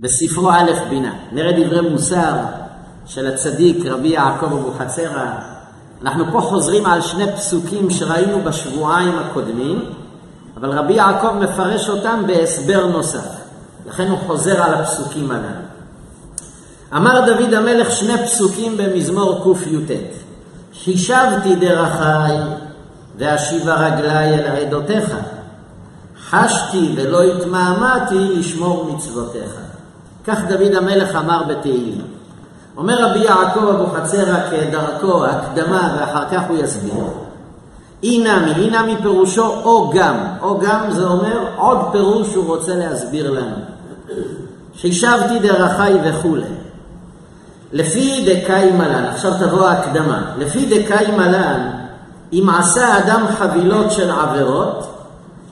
בספרו א' בינה, נראה דברי מוסר של הצדיק רבי יעקב אבוחצירא. אנחנו פה חוזרים על שני פסוקים שראינו בשבועיים הקודמים, אבל רבי יעקב מפרש אותם בהסבר נוסף, לכן הוא חוזר על הפסוקים הללו. אמר דוד המלך שני פסוקים במזמור קי"ט: חישבתי דרכי ואשיבה רגלי אל עדותיך, חשתי ולא התמהמהתי לשמור מצוותיך. כך דוד המלך אמר בתהילים. אומר רבי יעקב אבוחצירא כדרכו, הקדמה, ואחר כך הוא יסביר. אי נמי, אי נמי פירושו או גם. או גם זה אומר עוד פירוש שהוא רוצה להסביר לנו. חישבתי דרכי וכולי. לפי דקאי מלן, עכשיו תבוא ההקדמה, לפי דקאי מלן, אם עשה אדם חבילות של עבירות,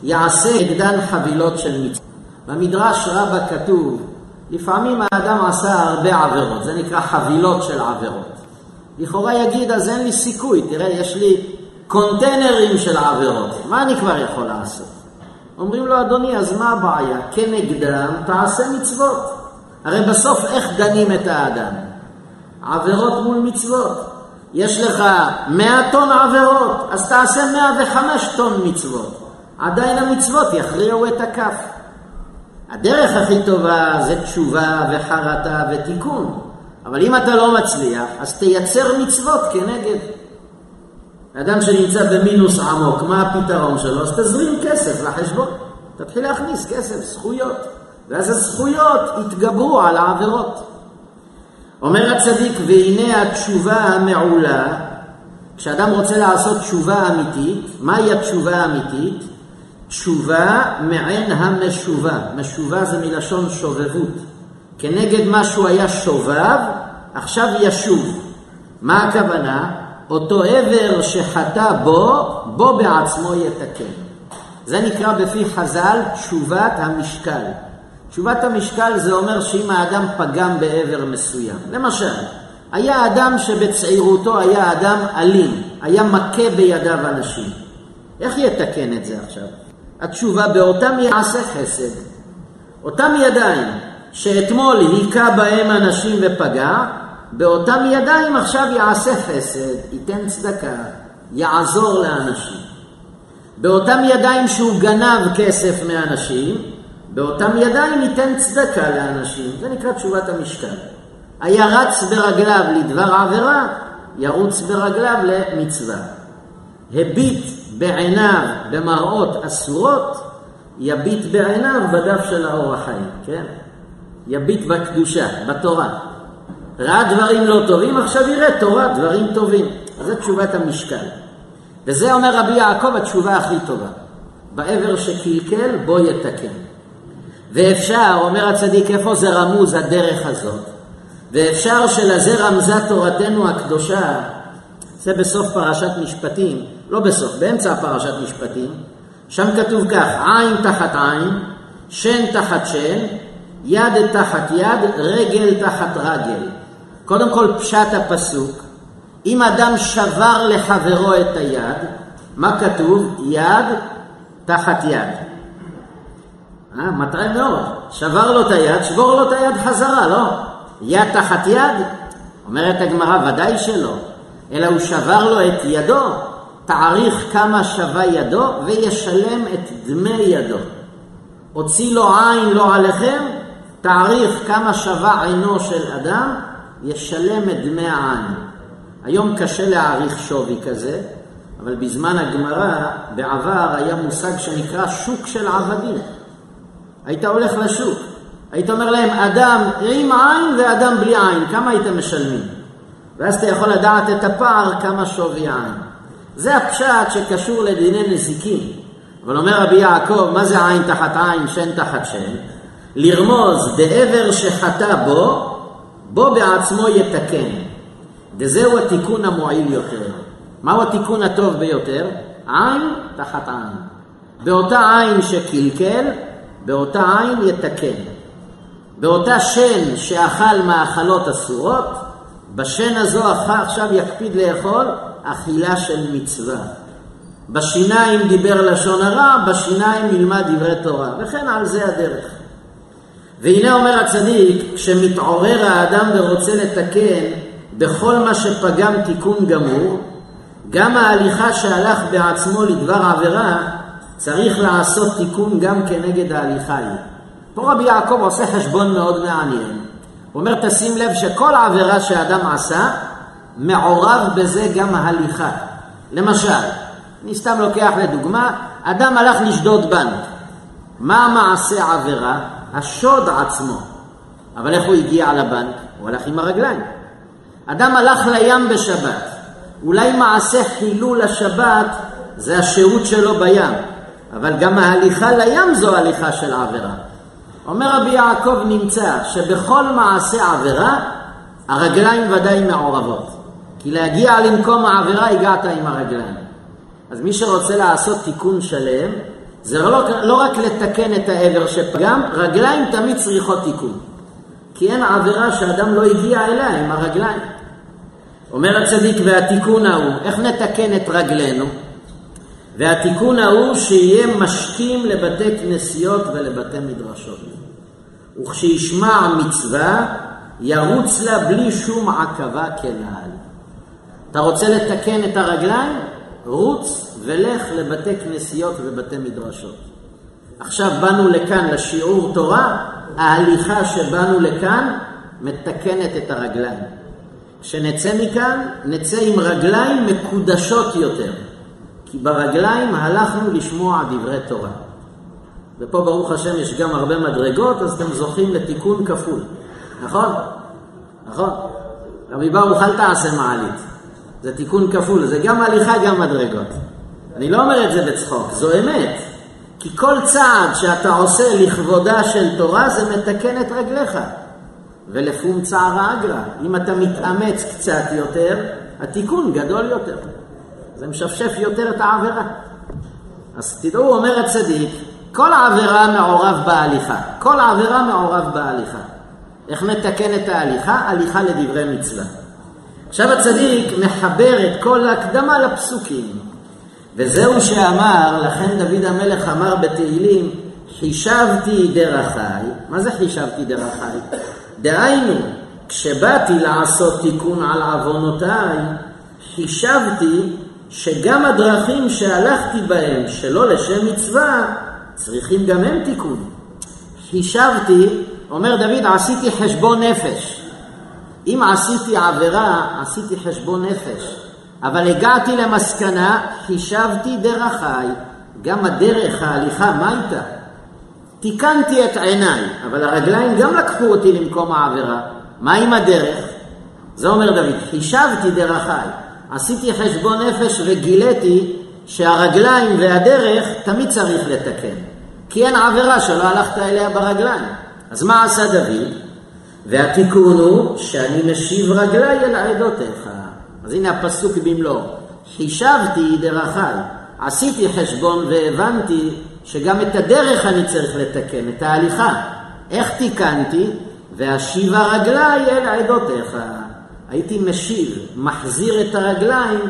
יעשה נגדן חבילות של מצוות. במדרש רבה כתוב לפעמים האדם עשה הרבה עבירות, זה נקרא חבילות של עבירות. לכאורה יגיד, אז אין לי סיכוי, תראה, יש לי קונטיינרים של עבירות, מה אני כבר יכול לעשות? אומרים לו, אדוני, אז מה הבעיה? כנגדם תעשה מצוות. הרי בסוף איך דנים את האדם? עבירות מול מצוות. יש לך 100 טון עבירות, אז תעשה 105 טון מצוות. עדיין המצוות יכריעו את הכף. הדרך הכי טובה זה תשובה וחרטה ותיקון. אבל אם אתה לא מצליח, אז תייצר מצוות כנגד. אדם שנמצא במינוס עמוק, מה הפתרון שלו? אז תזרים כסף לחשבון. תתחיל להכניס כסף, זכויות. ואז הזכויות יתגברו על העבירות. אומר הצדיק, והנה התשובה המעולה, כשאדם רוצה לעשות תשובה אמיתית, מהי התשובה האמיתית? תשובה מעין המשובה. משובה זה מלשון שובבות. כנגד מה שהוא היה שובב, עכשיו ישוב. מה הכוונה? אותו עבר שחטא בו, בו בעצמו יתקן. זה נקרא בפי חז"ל תשובת המשקל. תשובת המשקל זה אומר שאם האדם פגם בעבר מסוים. למשל, היה אדם שבצעירותו היה אדם אלים, היה מכה בידיו אנשים. איך יתקן את זה עכשיו? התשובה באותם יעשה חסד. אותם ידיים שאתמול היכה בהם אנשים ופגע, באותם ידיים עכשיו יעשה חסד, ייתן צדקה, יעזור לאנשים. באותם ידיים שהוא גנב כסף מאנשים, באותם ידיים ייתן צדקה לאנשים. זה נקרא תשובת המשקל. היה רץ ברגליו לדבר עבירה, ירוץ ברגליו למצווה. הביט בעיניו במראות אסורות, יביט בעיניו בדף של האור החיים, כן? יביט בקדושה, בתורה. ראה דברים לא טובים, עכשיו יראה תורה, דברים טובים. זו תשובת המשקל. וזה אומר רבי יעקב התשובה הכי טובה. בעבר שקלקל, בו יתקן. ואפשר, אומר הצדיק, איפה זה רמוז הדרך הזאת? ואפשר שלזה רמזה תורתנו הקדושה, זה בסוף פרשת משפטים, לא בסוף, באמצע פרשת משפטים, שם כתוב כך, עין תחת עין, שן תחת שן, יד תחת יד, רגל תחת רגל. קודם כל פשט הפסוק, אם אדם שבר לחברו את היד, מה כתוב? יד תחת יד. אה, מטרה מאוד. שבר לו את היד, שבור לו את היד חזרה, לא? יד תחת יד? אומרת הגמרא, ודאי שלא. אלא הוא שבר לו את ידו, תעריך כמה שווה ידו וישלם את דמי ידו. הוציא לו עין לא עליכם, תעריך כמה שווה עינו של אדם, ישלם את דמי העין. היום קשה להעריך שווי כזה, אבל בזמן הגמרא, בעבר, היה מושג שנקרא שוק של עבדים. היית הולך לשוק, היית אומר להם, אדם עם עין ואדם בלי עין, כמה הייתם משלמים? ואז אתה יכול לדעת את הפער כמה שווי עין. זה הפשט שקשור לדיני נזיקין. אבל אומר רבי יעקב, מה זה עין תחת עין, שן תחת שן? לרמוז דעבר שחטא בו, בו בעצמו יתקן. וזהו התיקון המועיל יותר. מהו התיקון הטוב ביותר? עין תחת עין. באותה עין שקלקל, באותה עין יתקן. באותה שן שאכל מאכלות אסורות, בשן הזו עכשיו יקפיד לאכול אכילה של מצווה. בשיניים דיבר לשון הרע, בשיניים ילמד דברי תורה, וכן על זה הדרך. והנה אומר הצדיק, כשמתעורר האדם ורוצה לתקן בכל מה שפגם תיקון גמור, גם ההליכה שהלך בעצמו לדבר עבירה, צריך לעשות תיקון גם כנגד ההליכה היא. פה רבי יעקב עושה חשבון מאוד מעניין. הוא אומר, תשים לב שכל עבירה שאדם עשה, מעורב בזה גם ההליכה. למשל, אני סתם לוקח לדוגמה, אדם הלך לשדוד בנק. מה מעשה עבירה? השוד עצמו. אבל איך הוא הגיע לבנק? הוא הלך עם הרגליים. אדם הלך לים בשבת. אולי מעשה חילול השבת זה השירות שלו בים, אבל גם ההליכה לים זו הליכה של עבירה. אומר רבי יעקב נמצא שבכל מעשה עבירה הרגליים ודאי מעורבות. כי להגיע למקום העבירה הגעת עם הרגליים. אז מי שרוצה לעשות תיקון שלם, זה לא, לא רק לתקן את העבר שפגם, רגליים תמיד צריכות תיקון. כי אין עבירה שאדם לא הגיע אליה עם הרגליים. אומר הצדיק, והתיקון ההוא, איך נתקן את רגלינו? והתיקון ההוא שיהיה משכים לבתי כנסיות ולבתי מדרשות. וכשישמע מצווה, ירוץ לה בלי שום עכבה כנעל. אתה רוצה לתקן את הרגליים? רוץ ולך לבתי כנסיות ובתי מדרשות. עכשיו באנו לכאן לשיעור תורה, ההליכה שבאנו לכאן מתקנת את הרגליים. כשנצא מכאן, נצא עם רגליים מקודשות יותר. כי ברגליים הלכנו לשמוע דברי תורה. ופה ברוך השם יש גם הרבה מדרגות, אז אתם זוכים לתיקון כפול. נכון? נכון. רבי ברוך אל תעשה מעלית. זה תיקון כפול, זה גם הליכה, גם מדרגות. אני לא אומר את זה בצחוק, זו אמת. כי כל צעד שאתה עושה לכבודה של תורה זה מתקן את רגליך. ולפום צער אגרא. אם אתה מתאמץ קצת יותר, התיקון גדול יותר. זה משפשף יותר את העבירה. אז תדעו, אומר הצדיק, כל עבירה מעורב בהליכה. כל עבירה מעורב בהליכה. איך נתקן את ההליכה? הליכה לדברי מצווה. עכשיו הצדיק מחבר את כל ההקדמה לפסוקים. וזהו שאמר, לכן דוד המלך אמר בתהילים, חישבתי דרכיי. מה זה חישבתי דרכיי? דהיינו, כשבאתי לעשות תיקון על עוונותיי, חישבתי שגם הדרכים שהלכתי בהם שלא לשם מצווה, צריכים גם הם תיקון. חישבתי, אומר דוד, עשיתי חשבון נפש. אם עשיתי עבירה, עשיתי חשבון נפש. אבל הגעתי למסקנה, חישבתי דרכיי, גם הדרך, ההליכה, מה איתה? תיקנתי את עיניי, אבל הרגליים גם לקחו אותי למקום העבירה. מה עם הדרך? זה אומר דוד, חישבתי דרכיי, עשיתי חשבון נפש וגיליתי שהרגליים והדרך תמיד צריך לתקן. כי אין עבירה שלא הלכת אליה ברגליים. אז מה עשה דוד? והתיקון הוא שאני משיב רגליי אל עדותיך. אז הנה הפסוק במלואו. חישבתי דרכיי, עשיתי חשבון והבנתי שגם את הדרך אני צריך לתקן, את ההליכה. איך תיקנתי? ואשיבה רגליי אל עדותיך. הייתי משיב, מחזיר את הרגליים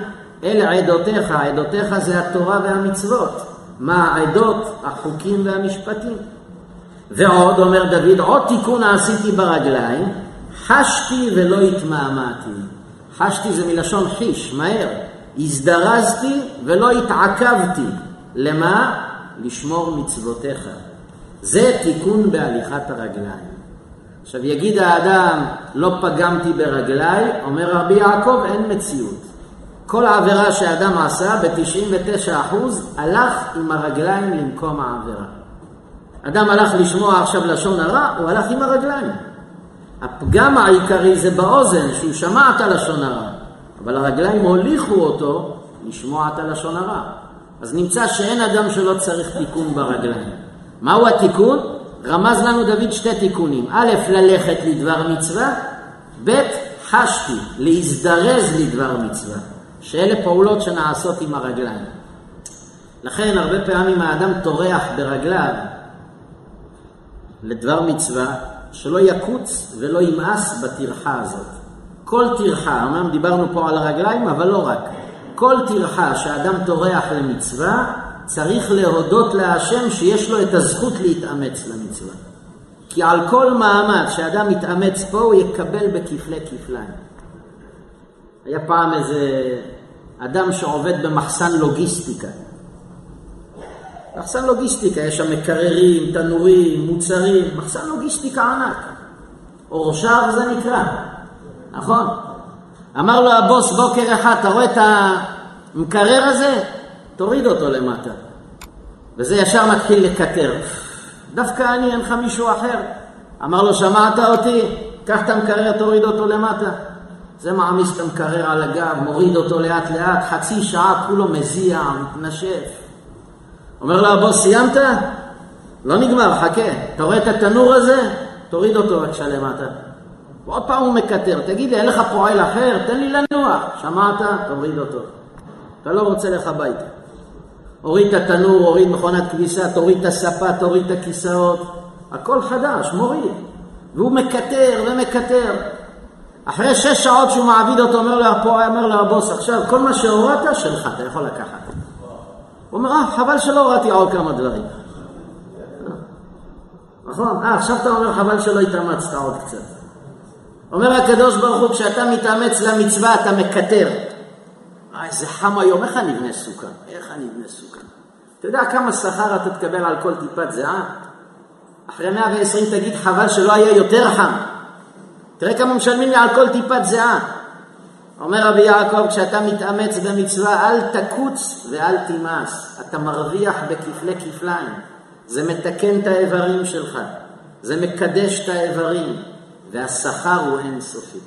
אל עדותיך. עדותיך זה התורה והמצוות. מה העדות? החוקים והמשפטים. ועוד, אומר דוד, עוד תיקון עשיתי ברגליים, חשתי ולא התמהמהתי. חשתי זה מלשון חיש, מהר. הזדרזתי ולא התעכבתי. למה? לשמור מצוותיך. זה תיקון בהליכת הרגליים. עכשיו יגיד האדם, לא פגמתי ברגליי, אומר רבי יעקב, אין מציאות. כל העבירה שאדם עשה, ב-99% הלך עם הרגליים למקום העבירה. אדם הלך לשמוע עכשיו לשון הרע, הוא הלך עם הרגליים. הפגם העיקרי זה באוזן, שהוא שמע את הלשון הרע, אבל הרגליים הוליכו אותו לשמוע את הלשון הרע. אז נמצא שאין אדם שלא צריך תיקון ברגליים. מהו התיקון? רמז לנו דוד שתי תיקונים. א', ללכת לדבר מצווה, ב', חשתי, להזדרז לדבר מצווה, שאלה פעולות שנעשות עם הרגליים. לכן הרבה פעמים האדם טורח ברגליו לדבר מצווה, שלא יקוץ ולא ימאס בטרחה הזאת. כל טרחה, אמנם דיברנו פה על הרגליים, אבל לא רק. כל טרחה שאדם טורח למצווה, צריך להודות להשם שיש לו את הזכות להתאמץ למצווה. כי על כל מאמץ שאדם מתאמץ פה, הוא יקבל בכפלי כפליים. היה פעם איזה אדם שעובד במחסן לוגיסטיקה. מחסן לוגיסטיקה, יש שם מקררים, תנורים, מוצרים, מחסן לוגיסטיקה ענק. אורשר זה נקרא, נכון? אמר לו הבוס בוקר אחד, אתה רואה את המקרר הזה? תוריד אותו למטה. וזה ישר מתחיל לקטר. דווקא אני, אין לך מישהו אחר. אמר לו, שמעת אותי? קח את המקרר, תוריד אותו למטה. זה מעמיס את המקרר על הגב, מוריד אותו לאט לאט, חצי שעה כולו מזיע, מתנשף. אומר לו הבוס, סיימת? לא נגמר, חכה. אתה רואה את התנור הזה? תוריד אותו בבקשה למטה. ועוד פעם הוא מקטר, תגיד לי, אין לך פועל אחר? תן לי לנוח. שמעת? תוריד אותו. אתה לא רוצה לך הביתה. הוריד את התנור, הוריד מכונת כביסה, תוריד את הספה, תוריד את הכיסאות. הכל חדש, מוריד. והוא מקטר ומקטר. אחרי שש שעות שהוא מעביד אותו, אומר לו, פה, אומר לו הבוס, עכשיו כל מה שהורדת שלך, אתה יכול לקחת. הוא אומר, אה, חבל שלא הורדתי עוד כמה דברים. נכון? אה, עכשיו אתה אומר, חבל שלא התאמצת עוד קצת. אומר הקדוש ברוך הוא, כשאתה מתאמץ למצווה, אתה מקטר. אה, איזה חם היום, איך אני אבנה סוכה? איך אני אבנה סוכה? אתה יודע כמה שכר אתה תקבל על כל טיפת זיעה? אחרי 120 תגיד, חבל שלא היה יותר חם. תראה כמה משלמים לי על כל טיפת זיעה. אומר רבי יעקב, כשאתה מתאמץ במצווה, אל תקוץ ואל תימאס. אתה מרוויח בכפלי כפליים. זה מתקן את האיברים שלך, זה מקדש את האיברים, והשכר הוא אינסופי.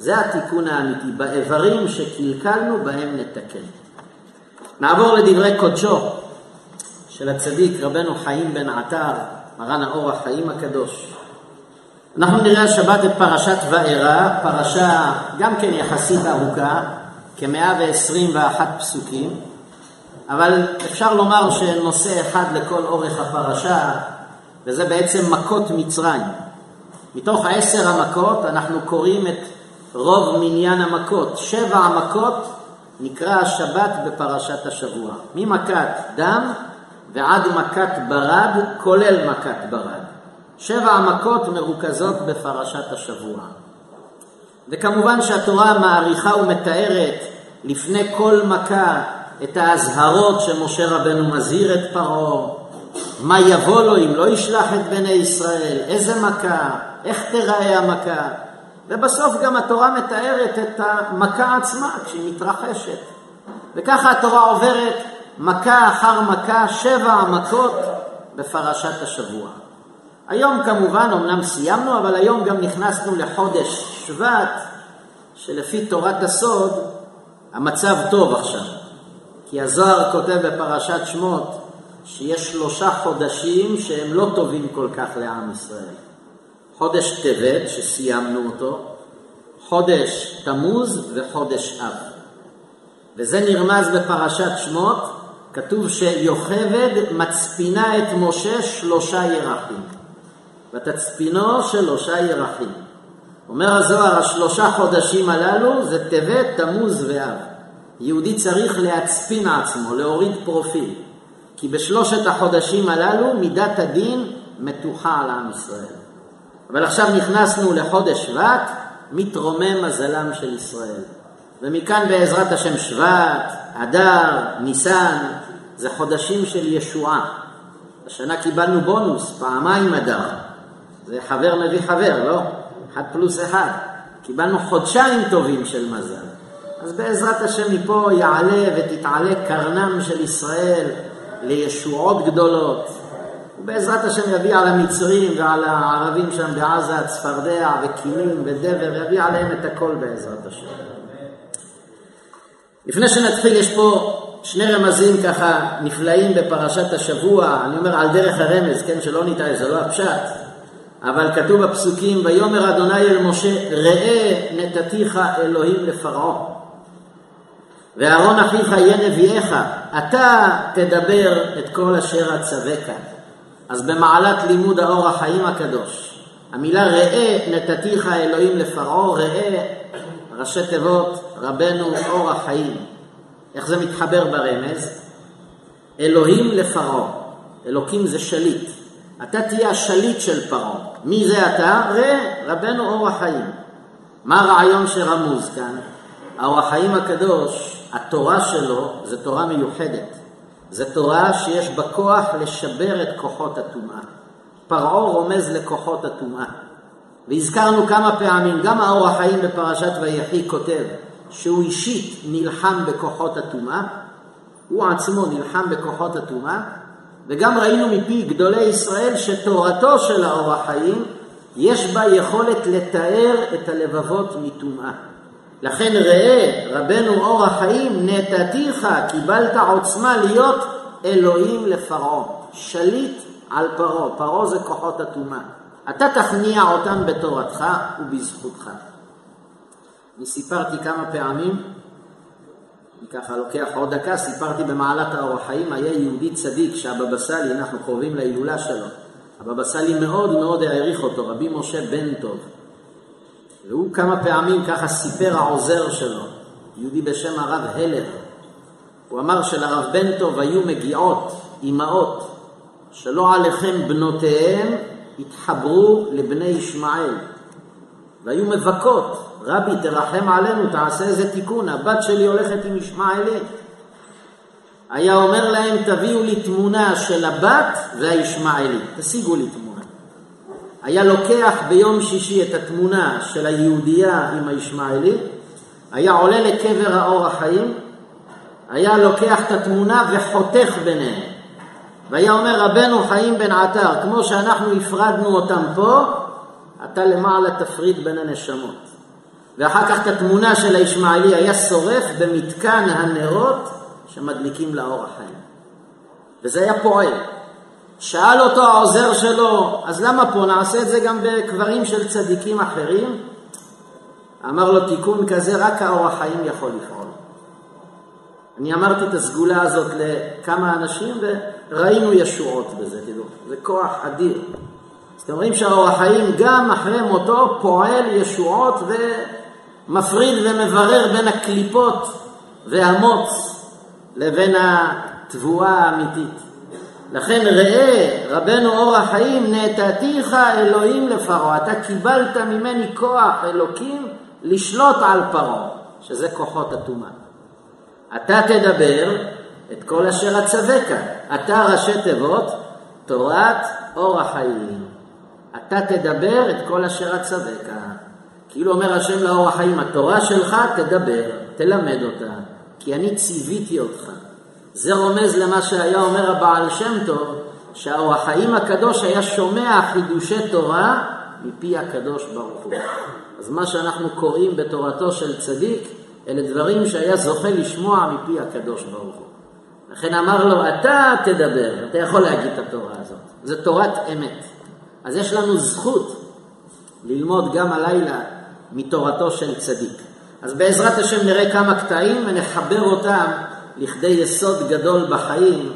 זה התיקון האמיתי, באיברים שקלקלנו, בהם נתקן. נעבור לדברי קודשו של הצדיק רבנו חיים בן עטר, מרן האור החיים הקדוש. אנחנו נראה השבת את פרשת וארא, פרשה גם כן יחסית ארוכה, כ-121 פסוקים, אבל אפשר לומר שנושא אחד לכל אורך הפרשה, וזה בעצם מכות מצרים. מתוך עשר המכות אנחנו קוראים את רוב מניין המכות. שבע המכות נקרא השבת בפרשת השבוע. ממכת דם ועד מכת ברד, כולל מכת ברד. שבע המכות מרוכזות בפרשת השבוע. וכמובן שהתורה מעריכה ומתארת לפני כל מכה את האזהרות שמשה רבנו מזהיר את פרעה, מה יבוא לו אם לא ישלח את בני ישראל, איזה מכה, איך תיראה המכה, ובסוף גם התורה מתארת את המכה עצמה כשהיא מתרחשת. וככה התורה עוברת מכה אחר מכה, שבע מכות בפרשת השבוע. היום כמובן, אמנם סיימנו, אבל היום גם נכנסנו לחודש שבט, שלפי תורת הסוד, המצב טוב עכשיו. כי הזוהר כותב בפרשת שמות שיש שלושה חודשים שהם לא טובים כל כך לעם ישראל. חודש טבת, שסיימנו אותו, חודש תמוז וחודש אב. וזה נרמז בפרשת שמות, כתוב שיוכבד מצפינה את משה שלושה ירחים. ותצפינו שלושה ירחים. אומר הזוהר, השלושה חודשים הללו זה טבת, תמוז ואב. יהודי צריך להצפין עצמו, להוריד פרופיל. כי בשלושת החודשים הללו מידת הדין מתוחה על עם ישראל. אבל עכשיו נכנסנו לחודש שבט, מתרומם מזלם של ישראל. ומכאן בעזרת השם שבט, אדר, ניסן, זה חודשים של ישועה. השנה קיבלנו בונוס, פעמיים אדר. זה חבר מביא חבר, לא? אחד פלוס אחד. קיבלנו חודשיים טובים של מזל. אז בעזרת השם מפה יעלה ותתעלה קרנם של ישראל לישועות גדולות. ובעזרת השם יביא על המצרים ועל הערבים שם בעזה צפרדע וכינים ודבר, יביא עליהם את הכל בעזרת השם. לפני שנתחיל, יש פה שני רמזים ככה נפלאים בפרשת השבוע, אני אומר על דרך הרמז, כן, שלא נטעה, זה לא הפשט, אבל כתוב בפסוקים, ויאמר אדוני אל משה, ראה נתתיך אלוהים לפרעה. ואהרון אחיך יהיה נביאך, אתה תדבר את כל אשר אצווך. אז במעלת לימוד האור החיים הקדוש, המילה ראה נתתיך אלוהים לפרעה, ראה ראשי תיבות רבנו אור החיים. איך זה מתחבר ברמז? אלוהים לפרעה, אלוקים זה שליט. אתה תהיה השליט של פרעה. מי זה אתה? ראה, רבנו אור החיים. מה הרעיון שרמוז כאן? האור החיים הקדוש, התורה שלו זה תורה מיוחדת. זו תורה שיש בה כוח לשבר את כוחות הטומאה. פרעה רומז לכוחות הטומאה. והזכרנו כמה פעמים, גם האור החיים בפרשת ויחי כותב שהוא אישית נלחם בכוחות הטומאה, הוא עצמו נלחם בכוחות הטומאה, וגם ראינו מפי גדולי ישראל שתורתו של האור החיים יש בה יכולת לתאר את הלבבות מטומאה. לכן ראה רבנו אור החיים נתתיך קיבלת עוצמה להיות אלוהים לפרעה, שליט על פרעה, פרעה זה כוחות הטומאה. אתה תכניע אותם בתורתך ובזכותך. אני סיפרתי כמה פעמים, אני ככה לוקח עוד דקה, סיפרתי במעלת האור החיים, היה יהודי צדיק שהבבא סאלי, אנחנו קרובים להילולה שלו. הבבא סאלי מאוד מאוד העריך אותו, רבי משה בן טוב. והוא כמה פעמים ככה סיפר העוזר שלו, יהודי בשם הרב הלר. הוא אמר שלרב בן טוב היו מגיעות אימהות שלא עליכם בנותיהם התחברו לבני ישמעאל והיו מבכות, רבי תרחם עלינו, תעשה איזה תיקון, הבת שלי הולכת עם ישמעאלי. היה אומר להם, תביאו לי תמונה של הבת והישמעאלי, תשיגו לי תמונה. היה לוקח ביום שישי את התמונה של היהודייה עם הישמעאלי, היה עולה לקבר האור החיים, היה לוקח את התמונה וחותך ביניהם. והיה אומר רבנו חיים בן עטר, כמו שאנחנו הפרדנו אותם פה, אתה למעלה תפריד בין הנשמות. ואחר כך את התמונה של הישמעאלי היה שורף במתקן הנרות שמדליקים לאור החיים. וזה היה פועל. שאל אותו העוזר שלו, אז למה פה נעשה את זה גם בקברים של צדיקים אחרים? אמר לו, תיקון כזה רק האור החיים יכול לפעול. אני אמרתי את הסגולה הזאת לכמה אנשים וראינו ישועות בזה, תדעו, זה כוח אדיר. אז אתם רואים שהאור החיים גם אחרי מותו פועל ישועות ומפריד ומברר בין הקליפות והמוץ לבין התבואה האמיתית. לכן ראה רבנו אור החיים נתתיך אלוהים לפרעה, אתה קיבלת ממני כוח אלוקים לשלוט על פרעה, שזה כוחות הטומאה. אתה תדבר את כל אשר אצווך. אתה ראשי תיבות, תורת אור החיים. אתה תדבר את כל אשר אצווך. כאילו אומר השם לאור החיים, התורה שלך תדבר, תלמד אותה, כי אני ציוויתי אותך. זה רומז למה שהיה אומר הבעל שם טוב, שהאור החיים הקדוש היה שומע חידושי תורה מפי הקדוש ברוך הוא. אז מה שאנחנו קוראים בתורתו של צדיק, אלה דברים שהיה זוכה לשמוע מפי הקדוש ברוך הוא. לכן אמר לו, אתה תדבר, אתה יכול להגיד את התורה הזאת. זו תורת אמת. אז יש לנו זכות ללמוד גם הלילה מתורתו של צדיק. אז בעזרת השם נראה כמה קטעים ונחבר אותם לכדי יסוד גדול בחיים,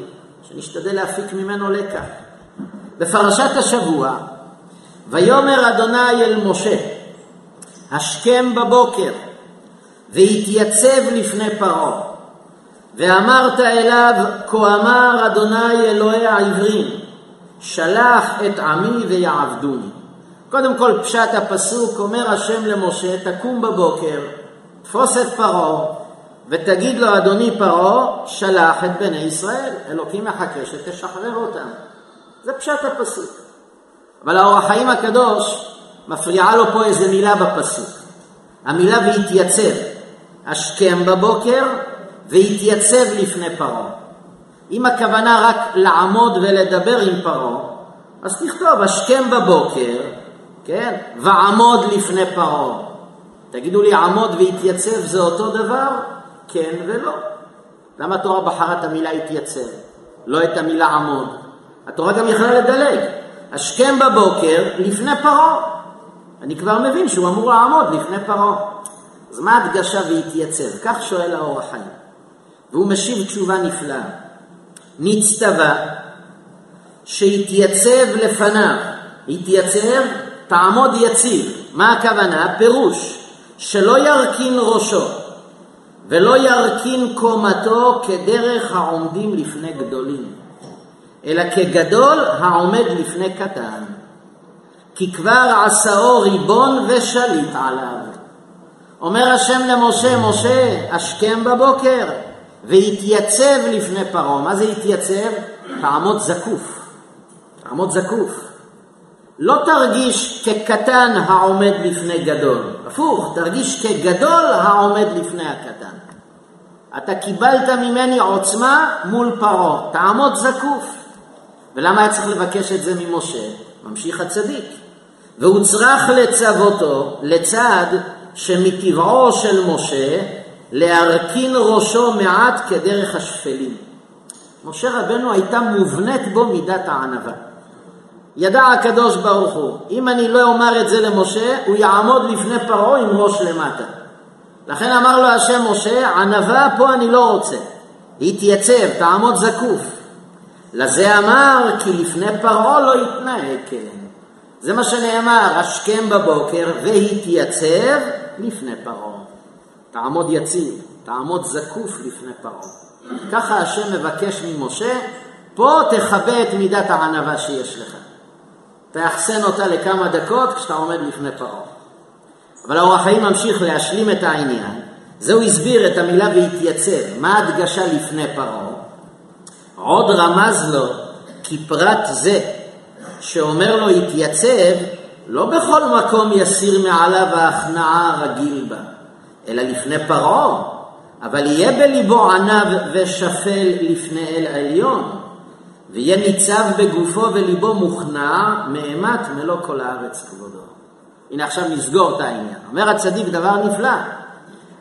שנשתדל להפיק ממנו לקח. בפרשת השבוע, ויאמר אדוני אל משה, השכם בבוקר, והתייצב לפני פרעה. ואמרת אליו, כה אמר אדוני אלוהי העברים, שלח את עמי ויעבדוני. קודם כל פשט הפסוק, אומר השם למשה, תקום בבוקר, תפוס את פרעה, ותגיד לו, אדוני פרעה, שלח את בני ישראל. אלוקים מחכה שתשחרר אותם. זה פשט הפסוק. אבל האור החיים הקדוש מפריעה לו פה איזה מילה בפסוק. המילה והתייצב. השכם בבוקר והתייצב לפני פרעה. אם הכוונה רק לעמוד ולדבר עם פרעה, אז תכתוב השכם בבוקר, כן, ועמוד לפני פרעה. תגידו לי, עמוד והתייצב זה אותו דבר? כן ולא. למה התורה בחרה את המילה התייצב, לא את המילה עמוד? התורה גם יכולה לדלג. השכם בבוקר לפני פרעה. אני כבר מבין שהוא אמור לעמוד לפני פרעה. אז מה הדגשה והתייצב? כך שואל האור החיים. והוא משיב תשובה נפלאה. נצטווה שיתייצב לפניו. יתייצב, תעמוד יציב. מה הכוונה? פירוש שלא ירכין ראשו ולא ירכין קומתו כדרך העומדים לפני גדולים, אלא כגדול העומד לפני קטן. כי כבר עשאו ריבון ושליט עליו. אומר השם למשה, משה, השכם בבוקר, והתייצב לפני פרעה. מה זה התייצב? תעמוד זקוף. תעמוד זקוף. לא תרגיש כקטן העומד לפני גדול, הפוך, תרגיש כגדול העומד לפני הקטן. אתה קיבלת ממני עוצמה מול פרעה, תעמוד זקוף. ולמה היה צריך לבקש את זה ממשה? ממשיך הצדיק. והוצרך לצוותו לצד שמטבעו של משה להרכין ראשו מעט כדרך השפלים. משה רבנו הייתה מובנית בו מידת הענווה. ידע הקדוש ברוך הוא, אם אני לא אומר את זה למשה, הוא יעמוד לפני פרעה עם ראש למטה. לכן אמר לו השם משה, ענווה פה אני לא רוצה. להתייצב, תעמוד זקוף. לזה אמר, כי לפני פרעה לא יתנהג כן. זה מה שנאמר, השכם בבוקר והתייצב לפני פרעה. תעמוד יציב, תעמוד זקוף לפני פרעה. ככה השם מבקש ממשה, פה תכבה את מידת הענווה שיש לך. תאחסן אותה לכמה דקות כשאתה עומד לפני פרעה. אבל האור החיים ממשיך להשלים את העניין. זהו הסביר את המילה והתייצב. מה ההדגשה לפני פרעה? עוד רמז לו כי פרט זה שאומר לו התייצב, לא בכל מקום יסיר מעליו ההכנעה הרגיל בה, אלא לפני פרעה, אבל יהיה בליבו ענב ושפל לפני אל עליון, ויהיה ניצב בגופו וליבו מוכנע, מאימת מלוא כל הארץ כבודו. הנה עכשיו נסגור את העניין. אומר הצדיק דבר נפלא.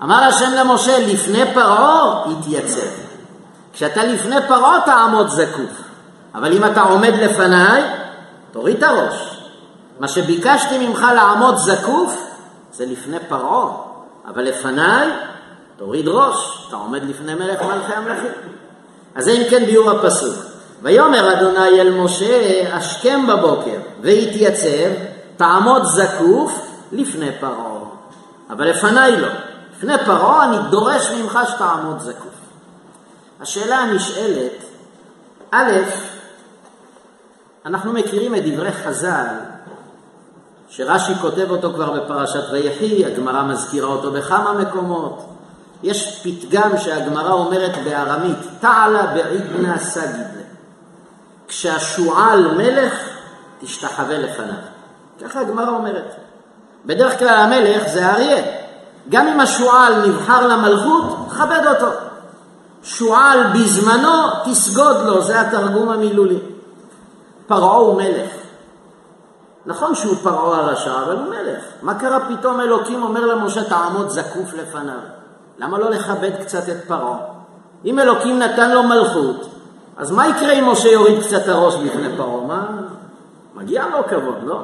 אמר השם למשה, לפני פרעה התייצב. כשאתה לפני פרעה תעמוד זקוף. אבל אם אתה עומד לפניי, תוריד את הראש. מה שביקשתי ממך לעמוד זקוף, זה לפני פרעה. אבל לפניי, תוריד ראש. אתה עומד לפני מלך מלכי המלכים. אז זה אם כן ביאור הפסוק. ויאמר אדוני אל משה, השכם בבוקר, והתייצב, תעמוד זקוף לפני פרעה. אבל לפניי לא. לפני פרעה אני דורש ממך שתעמוד זקוף. השאלה הנשאלת, א', אנחנו מכירים את דברי חז"ל, שרש"י כותב אותו כבר בפרשת ויחי, הגמרא מזכירה אותו בכמה מקומות. יש פתגם שהגמרא אומרת בארמית, תעלה בעידנא סגידלה. כשהשועל מלך, תשתחווה לפניו. ככה הגמרא אומרת. בדרך כלל המלך זה האריה. גם אם השועל נבחר למלכות, כבד אותו. שועל בזמנו, תסגוד לו, זה התרגום המילולי. פרעה הוא מלך. נכון שהוא פרעה הרשע, אבל הוא מלך. מה קרה פתאום אלוקים אומר למשה, תעמוד זקוף לפניו? למה לא לכבד קצת את פרעה? אם אלוקים נתן לו מלכות, אז מה יקרה אם משה יוריד קצת הראש בפני פרעה? מה? מגיע לו כבוד, לא?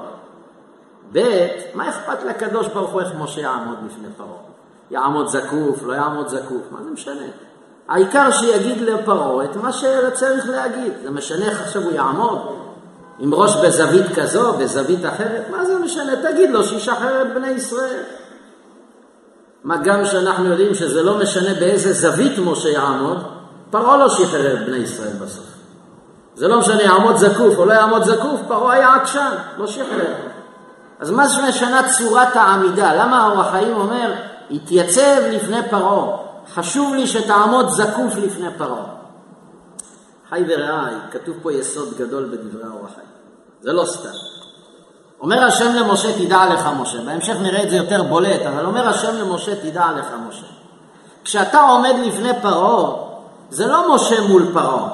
ב', מה אכפת לקדוש ברוך הוא איך משה יעמוד בפני פרעה? יעמוד זקוף, לא יעמוד זקוף, מה זה משנה? העיקר שיגיד לפרעה את מה שצריך להגיד. זה משנה איך עכשיו הוא יעמוד? עם ראש בזווית כזו, בזווית אחרת? מה זה משנה? תגיד לו שישחרר את בני ישראל. מה גם שאנחנו יודעים שזה לא משנה באיזה זווית משה יעמוד, פרעה לא שחרר את בני ישראל בסוף. זה לא משנה, יעמוד זקוף או לא יעמוד זקוף, פרעה היה עקשן, לא שחרר. אז מה שמשנה צורת העמידה? למה האור החיים אומר, התייצב לפני פרעה, חשוב לי שתעמוד זקוף לפני פרעה. חי ורעי, כתוב פה יסוד גדול בדברי האור החיים. זה לא סתם. אומר השם למשה, תדע לך משה. בהמשך נראה את זה יותר בולט, אבל אומר השם למשה, תדע לך משה. כשאתה עומד לפני פרעה, זה לא משה מול פרעה.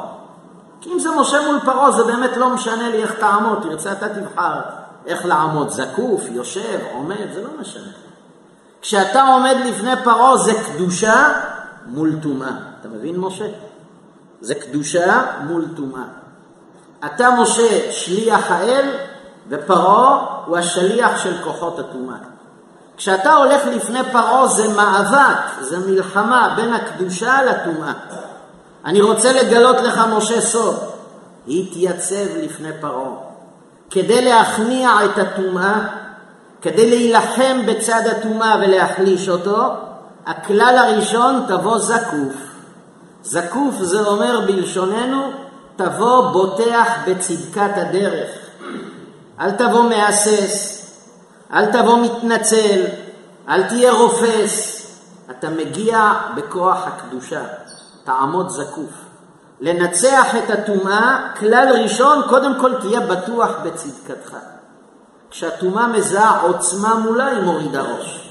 כי אם זה משה מול פרעה, זה באמת לא משנה לי איך תעמוד, תרצה אתה תבחר איך לעמוד, זקוף, יושב, עומד, זה לא משנה. כשאתה עומד לפני פרעה זה קדושה מול טומאה. אתה מבין, משה? זה קדושה מול טומאה. אתה, משה, שליח האל, ופרעה הוא השליח של כוחות הטומאה. כשאתה הולך לפני פרעה זה מאבק, זה מלחמה בין הקדושה לטומאה. אני רוצה לגלות לך, משה, סוד. התייצב לפני פרעה. כדי להכניע את הטומאה, כדי להילחם בצד הטומאה ולהחליש אותו, הכלל הראשון תבוא זקוף. זקוף זה אומר בלשוננו, תבוא בוטח בצדקת הדרך. אל תבוא מהסס, אל תבוא מתנצל, אל תהיה רופס. אתה מגיע בכוח הקדושה, תעמוד זקוף. לנצח את הטומאה, כלל ראשון, קודם כל תהיה בטוח בצדקתך. כשהטומאה מזהה עוצמה מולה, היא מורידה ראש.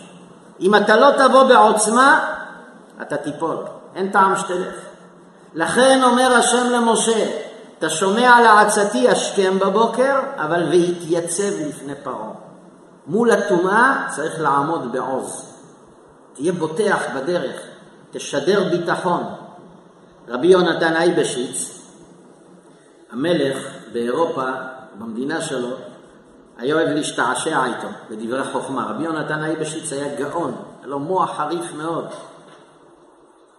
אם אתה לא תבוא בעוצמה, אתה תיפול. אין טעם שתלך. לכן אומר השם למשה, אתה שומע לעצתי השכם בבוקר, אבל ויתייצב לפני פרעה. מול הטומאה צריך לעמוד בעוז. תהיה בוטח בדרך, תשדר ביטחון. רבי יונתן אייבשיץ, המלך באירופה, במדינה שלו, היה אוהב להשתעשע איתו בדברי חוכמה. רבי יונתן אייבשיץ היה גאון, היה לו מוח חריף מאוד.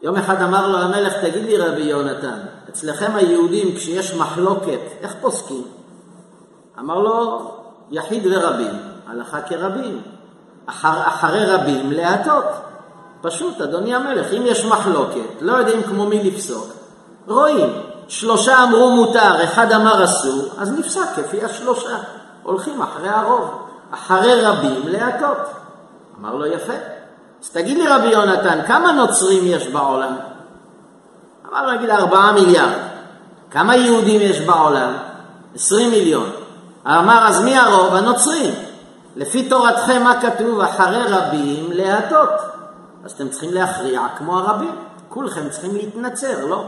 יום אחד אמר לו המלך, תגיד לי רבי יונתן, אצלכם היהודים כשיש מחלוקת, איך פוסקים? אמר לו, יחיד ורבים, הלכה כרבים. אחר, אחרי רבים להטות. פשוט, אדוני המלך, אם יש מחלוקת, לא יודעים כמו מי לפסוק, רואים, שלושה אמרו מותר, אחד אמר אסור, אז נפסק כפי השלושה. הולכים אחרי הרוב, אחרי רבים להטות. אמר לו, יפה. אז תגיד לי רבי יונתן, כמה נוצרים יש בעולם? אמר לו, נגיד ארבעה מיליארד. כמה יהודים יש בעולם? עשרים מיליון. אמר, אז מי הרוב? הנוצרים. לפי תורתכם מה כתוב? אחרי רבים להטות. אז אתם צריכים להכריע כמו הרבים. כולכם צריכים להתנצר, לא?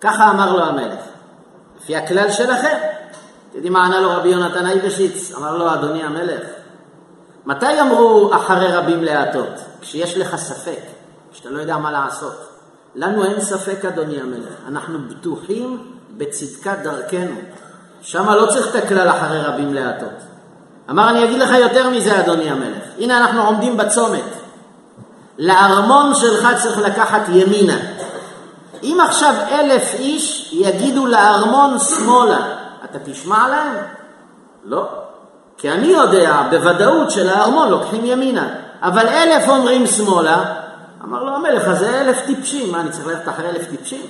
ככה אמר לו המלך. לפי הכלל שלכם. אתם יודעים מה ענה לו רבי יונתן אייבשיץ? אמר לו, אדוני המלך, מתי אמרו אחרי רבים להטות? כשיש לך ספק, כשאתה לא יודע מה לעשות. לנו אין ספק, אדוני המלך, אנחנו בטוחים בצדקת דרכנו. שם לא צריך את הכלל אחרי רבים להטות. אמר, אני אגיד לך יותר מזה, אדוני המלך. הנה אנחנו עומדים בצומת. לארמון שלך צריך לקחת ימינה. אם עכשיו אלף איש יגידו לארמון שמאלה, אתה תשמע להם? לא. כי אני יודע בוודאות שלארמון לוקחים ימינה, אבל אלף אומרים שמאלה, אמר לו המלך, אז זה אלף טיפשים, מה, אני צריך ללכת אחרי אלף טיפשים?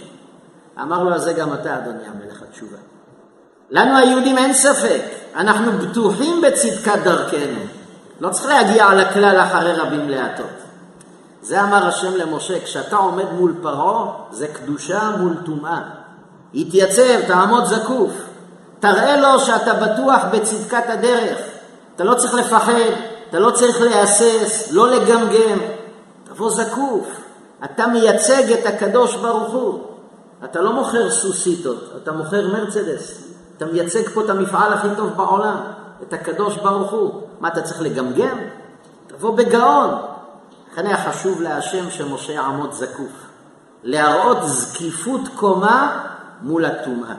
אמר לו, אז זה גם אתה, אדוני המלך, התשובה. לנו היהודים אין ספק, אנחנו בטוחים בצדקת דרכנו. לא צריך להגיע על הכלל אחרי רבים להטות. זה אמר השם למשה, כשאתה עומד מול פרעה, זה קדושה מול טומאה. התייצב, תעמוד זקוף. תראה לו שאתה בטוח בצדקת הדרך. אתה לא צריך לפחד, אתה לא צריך להסס, לא לגמגם. תבוא זקוף. אתה מייצג את הקדוש ברוך הוא. אתה לא מוכר סוסיתות, אתה מוכר מרצדס. אתה מייצג פה את המפעל הכי טוב בעולם, את הקדוש ברוך הוא. מה, אתה צריך לגמגם? תבוא בגאון. לכן היה חשוב להשם שמשה יעמוד זקוף. להראות זקיפות קומה מול הטומאה.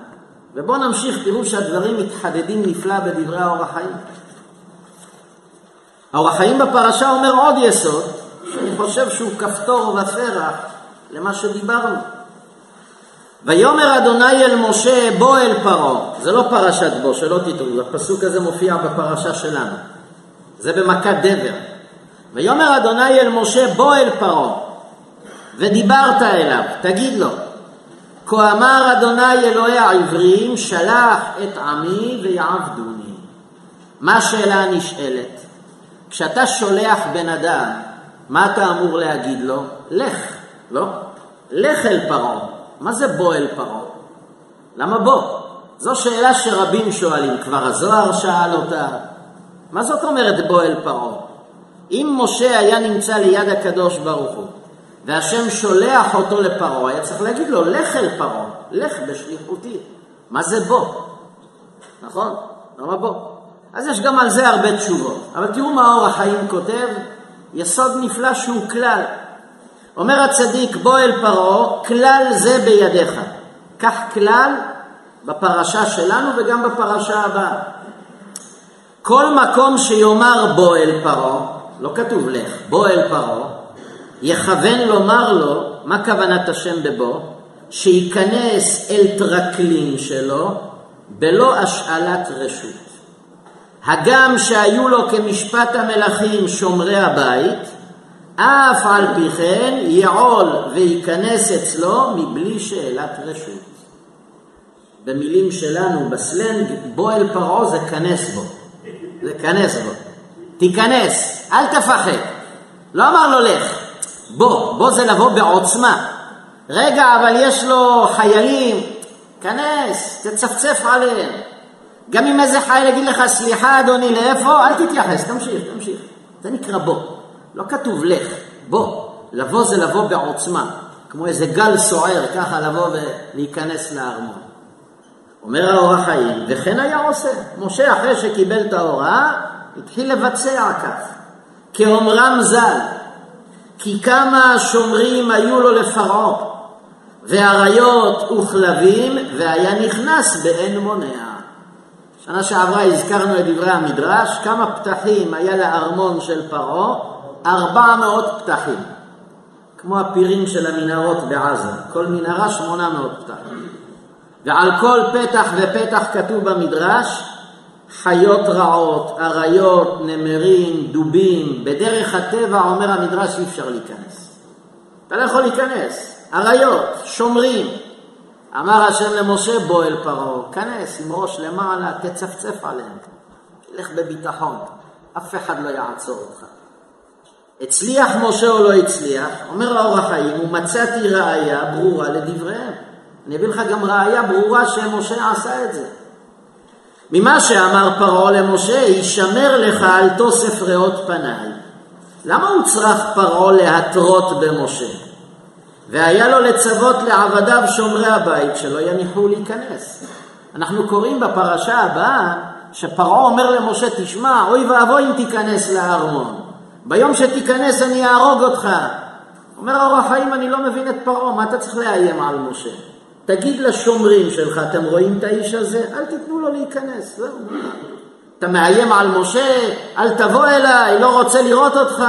ובואו נמשיך, תראו שהדברים מתחדדים נפלא בדברי האור החיים. האור החיים בפרשה אומר עוד יסוד, שאני חושב שהוא כפתור ופרח למה שדיברנו. ויאמר אדוני אל משה בוא אל פרעה, זה לא פרשת בוא, שלא תטעו, הפסוק הזה מופיע בפרשה שלנו, זה במכת דבר. ויאמר אדוני אל משה בוא אל פרעה, ודיברת אליו, תגיד לו, כה אמר אדוני אלוהי העברים, שלח את עמי ויעבדוני. מה השאלה הנשאלת? כשאתה שולח בן אדם, מה אתה אמור להגיד לו? לך, לא? לך אל פרעה. מה זה בוא אל פרעה? למה בוא? זו שאלה שרבים שואלים, כבר הזוהר שאל אותה. מה זאת אומרת בוא אל פרעה? אם משה היה נמצא ליד הקדוש ברוך הוא, והשם שולח אותו לפרעה, היה צריך להגיד לו, לך אל פרעה, לך בשליחותי. מה זה בוא? נכון? למה בוא? אז יש גם על זה הרבה תשובות. אבל תראו מה אור החיים כותב, יסוד נפלא שהוא כלל. אומר הצדיק, בוא אל פרעה, כלל זה בידיך. קח כלל בפרשה שלנו וגם בפרשה הבאה. כל מקום שיאמר בוא אל פרעה, לא כתוב לך, בוא אל פרעה, יכוון לומר לו, מה כוונת השם בבוא? שייכנס אל טרקלין שלו בלא השאלת רשות. הגם שהיו לו כמשפט המלכים שומרי הבית, אף על פי כן יעול וייכנס אצלו מבלי שאלת רשות. במילים שלנו, בסלנג, בוא אל פרעה זה כנס בו. זה כנס בו. תיכנס, אל תפחד. לא אמר לו לך, בוא, בוא זה לבוא בעוצמה. רגע, אבל יש לו חיילים, כנס, תצפצף עליהם. גם אם איזה חייל יגיד לך, סליחה אדוני, לאיפה? אל תתייחס, תמשיך, תמשיך. זה נקרא בוא. לא כתוב לך, בוא. לבוא זה לבוא בעוצמה. כמו איזה גל סוער, ככה לבוא ולהיכנס לארמון. אומר האור החיים, וכן היה עושה. משה, אחרי שקיבל את ההוראה, התחיל לבצע כך. כאומרם ז"ל, כי כמה שומרים היו לו לפרעה, ואריות וכלבים, והיה נכנס באין מונע. שנה שעברה הזכרנו את דברי המדרש, כמה פתחים היה לארמון של פרעה? ארבע מאות פתחים. כמו הפירים של המנהרות בעזה, כל מנהרה שמונה מאות פתחים. ועל כל פתח ופתח כתוב במדרש, חיות רעות, אריות, נמרים, דובים, בדרך הטבע אומר המדרש אי אפשר להיכנס. אתה לא יכול להיכנס, אריות, שומרים. אמר השם למשה בוא אל פרעה, כנס עם ראש למעלה, תצפצף עליהם, לך בביטחון, אף אחד לא יעצור אותך. הצליח משה או לא הצליח? אומר האור החיים, ומצאתי ראיה ברורה לדבריהם. אני אביא לך גם ראיה ברורה שמשה עשה את זה. ממה שאמר פרעה למשה, הישמר לך על תוסף ריאות פניי. למה הוא צריך פרעה להתרות במשה? והיה לו לצוות לעבדיו שומרי הבית שלא יניחו להיכנס. אנחנו קוראים בפרשה הבאה שפרעה אומר למשה, תשמע, אוי ואבוי אם תיכנס לארמון. ביום שתיכנס אני אהרוג אותך. אומר האור החיים, אני לא מבין את פרעה, מה אתה צריך לאיים על משה? תגיד לשומרים שלך, אתם רואים את האיש הזה? אל תיתנו לו להיכנס, זהו. אתה מאיים על משה, אל תבוא אליי, לא רוצה לראות אותך.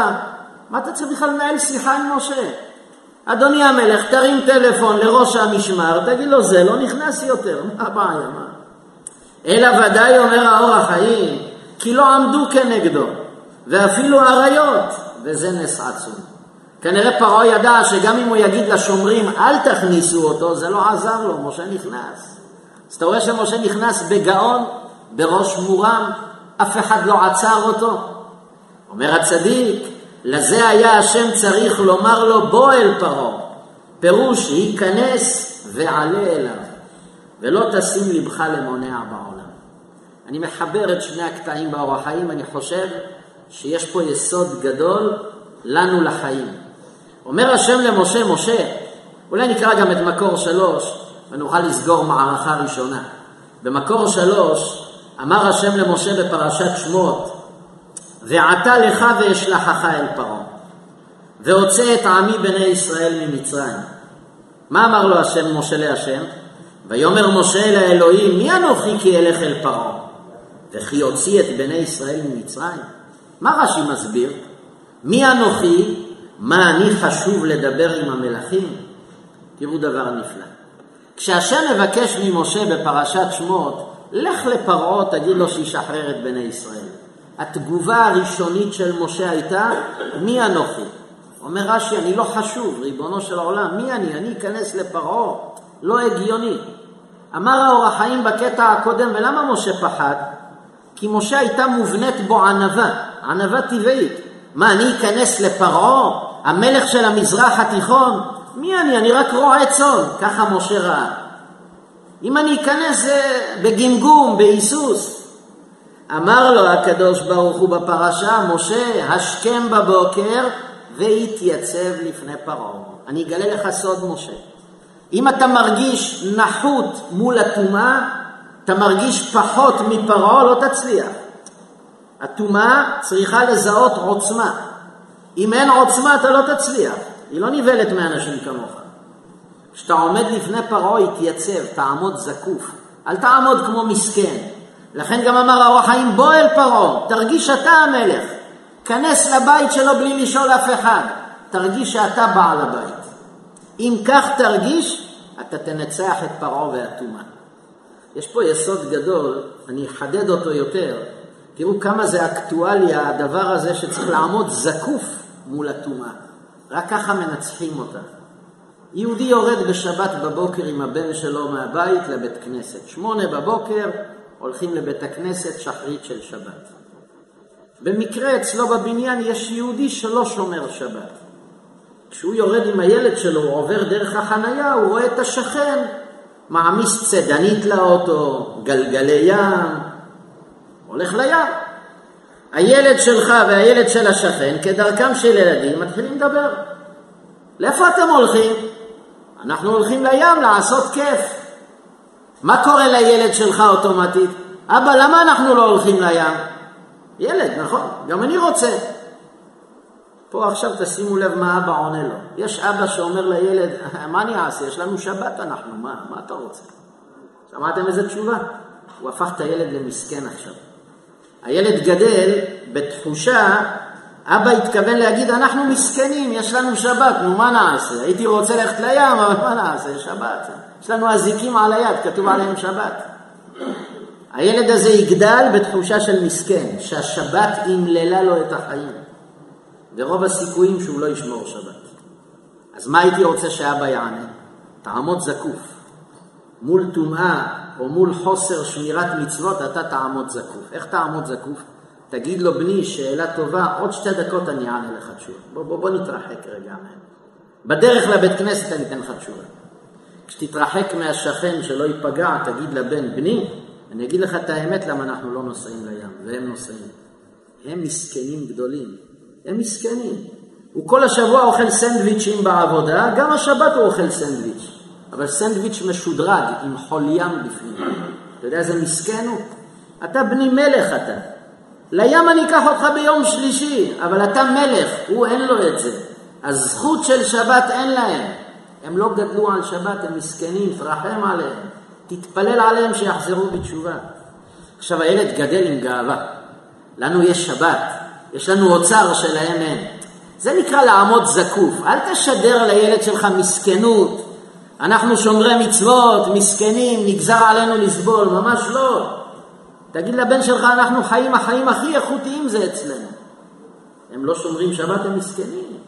מה אתה צריך בכלל לנהל שיחה עם משה? אדוני המלך, תרים טלפון לראש המשמר, תגיד לו, זה לא נכנס יותר, מה הבעיה? מה? אלא ודאי אומר האור החיים, כי לא עמדו כנגדו, ואפילו אריות, וזה נס עצום. כנראה פרעה ידע שגם אם הוא יגיד לשומרים, אל תכניסו אותו, זה לא עזר לו, משה נכנס. אז אתה רואה שמשה נכנס בגאון, בראש מורם, אף אחד לא עצר אותו. אומר הצדיק, לזה היה השם צריך לומר לו בוא אל פרעה. פירוש היכנס ועלה אליו, ולא תשים לבך למונע בעולם. אני מחבר את שני הקטעים באור החיים, אני חושב שיש פה יסוד גדול לנו לחיים. אומר השם למשה, משה, אולי נקרא גם את מקור שלוש ונוכל לסגור מערכה ראשונה. במקור שלוש אמר השם למשה בפרשת שמות, ועתה לך ואשלחך אל פרעה, והוצא את עמי בני ישראל ממצרים. מה אמר לו השם משה להשם? ויאמר משה אל האלוהים, מי אנוכי כי אלך אל פרעה? וכי יוציא את בני ישראל ממצרים? מה רש"י מסביר? מי אנוכי? מה אני חשוב לדבר עם המלכים? תראו דבר נפלא. כשהשם מבקש ממשה בפרשת שמות, לך לפרעה, תגיד לו שישחרר את בני ישראל. התגובה הראשונית של משה הייתה, מי אנוכי? אומר רש"י, אני לא חשוב, ריבונו של העולם, מי אני? אני אכנס לפרעה? לא הגיוני. אמר האור החיים בקטע הקודם, ולמה משה פחד? כי משה הייתה מובנית בו ענווה, ענווה טבעית. מה, אני אכנס לפרעה, המלך של המזרח התיכון? מי אני? אני רק רועה צאן, ככה משה ראה. אם אני אכנס בגמגום, בהיסוס, אמר לו הקדוש ברוך הוא בפרשה, משה, השכם בבוקר והתייצב לפני פרעה. אני אגלה לך סוד, משה. אם אתה מרגיש נחות מול הטומאה, אתה מרגיש פחות מפרעה, לא תצליח. הטומאה צריכה לזהות עוצמה. אם אין עוצמה אתה לא תצליח. היא לא נבלת מאנשים כמוך. כשאתה עומד לפני פרעה, התייצב, תעמוד זקוף. אל תעמוד כמו מסכן. לכן גם אמר האור החיים, בוא אל פרעה, תרגיש אתה המלך. כנס לבית שלו בלי לשאול אף אחד. תרגיש שאתה בעל הבית. אם כך תרגיש, אתה תנצח את פרעה והטומאה. יש פה יסוד גדול, אני אחדד אותו יותר. תראו כמה זה אקטואליה, הדבר הזה שצריך לעמוד זקוף מול הטומאה. רק ככה מנצחים אותה. יהודי יורד בשבת בבוקר עם הבן שלו מהבית לבית כנסת. שמונה בבוקר הולכים לבית הכנסת שחרית של שבת. במקרה אצלו בבניין יש יהודי שלא שומר שבת. כשהוא יורד עם הילד שלו, הוא עובר דרך החנייה, הוא רואה את השכן מעמיס צדנית לאוטו, גלגלי ים, הולך לים. הילד שלך והילד של השכן, כדרכם של ילדים, מתחילים לדבר. לאיפה אתם הולכים? אנחנו הולכים לים לעשות כיף. מה קורה לילד שלך אוטומטית? אבא, למה אנחנו לא הולכים לים? ילד, נכון, גם אני רוצה. פה עכשיו תשימו לב מה אבא עונה לו. יש אבא שאומר לילד, מה אני אעשה? יש לנו שבת אנחנו, מה, מה אתה רוצה? שמעתם איזה תשובה? הוא הפך את הילד למסכן עכשיו. הילד גדל בתחושה, אבא התכוון להגיד, אנחנו מסכנים, יש לנו שבת, נו מה נעשה? הייתי רוצה ללכת לים, אבל מה נעשה? שבת. יש לנו אזיקים על היד, כתוב עליהם שבת. הילד הזה יגדל בתחושה של מסכן, שהשבת ימללה לו את החיים. ורוב הסיכויים שהוא לא ישמור שבת. אז מה הייתי רוצה שאבא יענה? תעמוד זקוף. מול טומאה או מול חוסר שמירת מצוות אתה תעמוד זקוף. איך תעמוד זקוף? תגיד לו, בני, שאלה טובה, עוד שתי דקות אני אענה לך תשובה. בוא, בוא, בוא נתרחק רגע. בדרך לבית כנסת אני אתן לך תשובה. כשתתרחק מהשכן שלא ייפגע, תגיד לבן, בני, אני אגיד לך את האמת למה אנחנו לא נוסעים לים, והם נוסעים. הם מסכנים גדולים. הם מסכנים. הוא כל השבוע אוכל סנדוויצ'ים בעבודה, גם השבת הוא אוכל סנדוויץ'. אבל סנדוויץ' משודרג עם חול ים בפנים. אתה יודע איזה מסכן הוא? אתה בני מלך אתה. לים אני אקח אותך ביום שלישי, אבל אתה מלך, הוא אין לו את זה. הזכות של שבת אין להם. הם לא גדלו על שבת, הם מסכנים, תרחם עליהם. תתפלל עליהם שיחזרו בתשובה. עכשיו הילד גדל עם גאווה. לנו יש שבת, יש לנו אוצר שלהם אין. זה נקרא לעמוד זקוף. אל תשדר לילד שלך מסכנות. אנחנו שומרי מצוות, מסכנים, נגזר עלינו לסבול, ממש לא. תגיד לבן שלך, אנחנו חיים החיים הכי איכותיים זה אצלנו. הם לא שומרים שבת, הם מסכנים.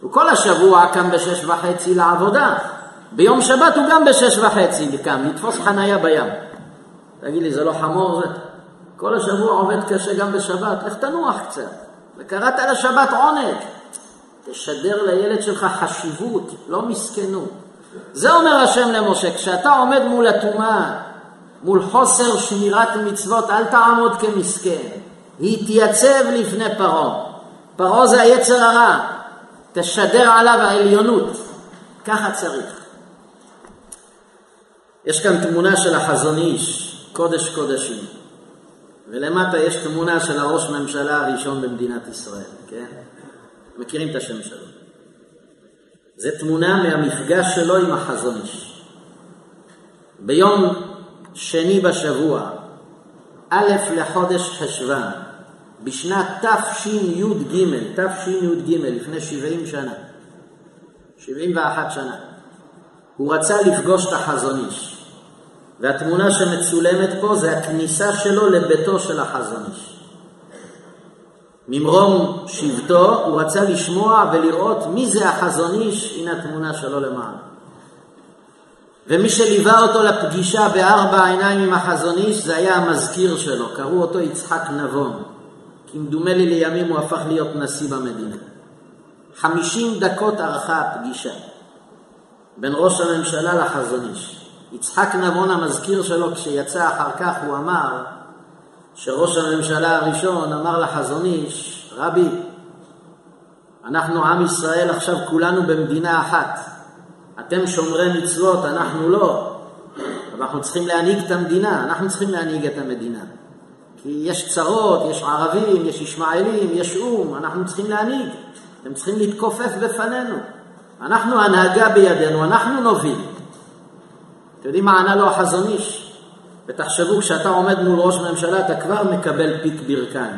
הוא כל השבוע קם בשש וחצי לעבודה. ביום שבת הוא גם בשש וחצי קם, לתפוס חניה בים. תגיד לי, זה לא חמור זה? כל השבוע עובד קשה גם בשבת, לך תנוח קצת. וקראת לשבת עונג. תשדר לילד שלך חשיבות, לא מסכנות. זה אומר השם למשה, כשאתה עומד מול הטומאה, מול חוסר שמירת מצוות, אל תעמוד כמסכן. התייצב לפני פרעה. פרעה זה היצר הרע. תשדר עליו העליונות. ככה צריך. יש כאן תמונה של החזון איש, קודש קודשים. ולמטה יש תמונה של הראש ממשלה הראשון במדינת ישראל, כן? מכירים את השם שלו. זה תמונה מהמפגש שלו עם החזון איש. ביום שני בשבוע, א' לחודש חשוון, בשנת תשי"ג, תשי"ג, לפני 70 שנה, 71 שנה, הוא רצה לפגוש את החזון איש. והתמונה שמצולמת פה זה הכניסה שלו לביתו של החזון איש. ממרום שבטו הוא רצה לשמוע ולראות מי זה החזון איש, הנה התמונה שלו למעלה. ומי שליווה אותו לפגישה בארבע עיניים עם החזון איש זה היה המזכיר שלו, קראו אותו יצחק נבון. כמדומה לי לימים הוא הפך להיות נשיא במדינה. חמישים דקות ארכה הפגישה בין ראש הממשלה לחזון איש. יצחק נבון המזכיר שלו, כשיצא אחר כך, הוא אמר שראש הממשלה הראשון אמר לחזון איש, רבי, אנחנו עם ישראל עכשיו כולנו במדינה אחת. אתם שומרי מצוות, אנחנו לא. אנחנו צריכים להנהיג את המדינה, אנחנו צריכים להנהיג את המדינה. כי יש צרות, יש ערבים, יש ישמעאלים, יש או"ם, אנחנו צריכים להנהיג. אתם צריכים להתכופף בפנינו. אנחנו הנהגה בידינו, אנחנו נוביל. אתם יודעים מה ענה לו החזון איש? ותחשבו, כשאתה עומד מול ראש ממשלה, אתה כבר מקבל פיק ברכיים.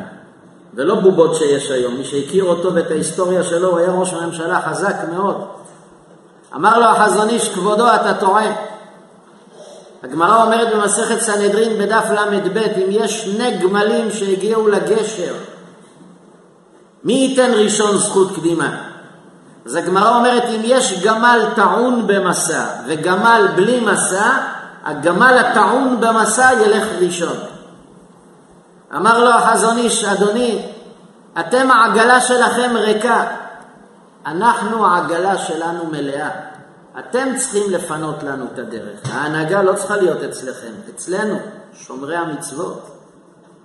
ולא בובות שיש היום. מי שהכיר אותו ואת ההיסטוריה שלו, הוא היה ראש ממשלה חזק מאוד. אמר לו החזון איש, כבודו, אתה טועה. הגמרא אומרת במסכת סנהדרין בדף ל"ב, אם יש שני גמלים שהגיעו לגשר, מי ייתן ראשון זכות קדימה? אז הגמרא אומרת, אם יש גמל טעון במסע וגמל בלי מסע, הגמל הטעון במסע ילך ראשון. אמר לו החזון איש, אדוני, אתם העגלה שלכם ריקה, אנחנו העגלה שלנו מלאה. אתם צריכים לפנות לנו את הדרך. ההנהגה לא צריכה להיות אצלכם, אצלנו, שומרי המצוות.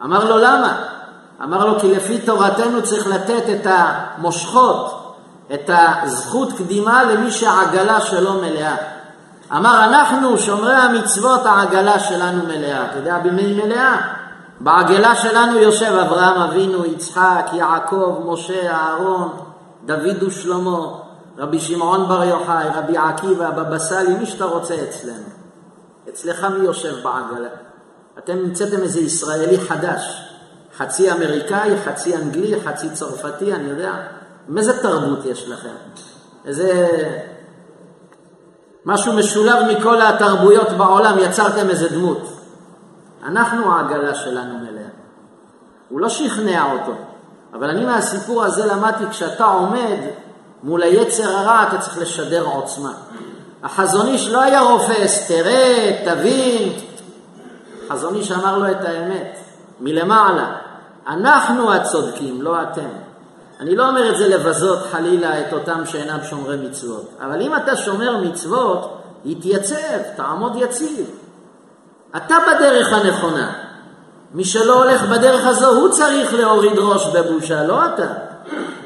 אמר לו למה? אמר לו כי לפי תורתנו צריך לתת את המושכות, את הזכות קדימה למי שהעגלה שלו מלאה. אמר אנחנו שומרי המצוות העגלה שלנו מלאה. אתה יודע במי מלאה? בעגלה שלנו יושב אברהם אבינו, יצחק, יעקב, משה, אהרון, דוד ושלמה, רבי שמעון בר יוחאי, רבי עקיבא, בבא סאלי, מי שאתה רוצה אצלנו. אצלך מי יושב בעגלה? אתם המצאתם איזה ישראלי חדש, חצי אמריקאי, חצי אנגלי, חצי צרפתי, אני יודע. מאיזה תרבות יש לכם? איזה... משהו משולב מכל התרבויות בעולם, יצרתם איזה דמות. אנחנו העגלה שלנו מלאה. הוא לא שכנע אותו, אבל אני מהסיפור הזה למדתי, כשאתה עומד מול היצר הרע, אתה צריך לשדר עוצמה. החזון איש לא היה רופס, תראה, תבין. החזון איש אמר לו את האמת, מלמעלה. אנחנו הצודקים, לא אתם. אני לא אומר את זה לבזות חלילה את אותם שאינם שומרי מצוות, אבל אם אתה שומר מצוות, התייצב, תעמוד יציב. אתה בדרך הנכונה. מי שלא הולך בדרך הזו, הוא צריך להוריד ראש בבושה, לא אתה.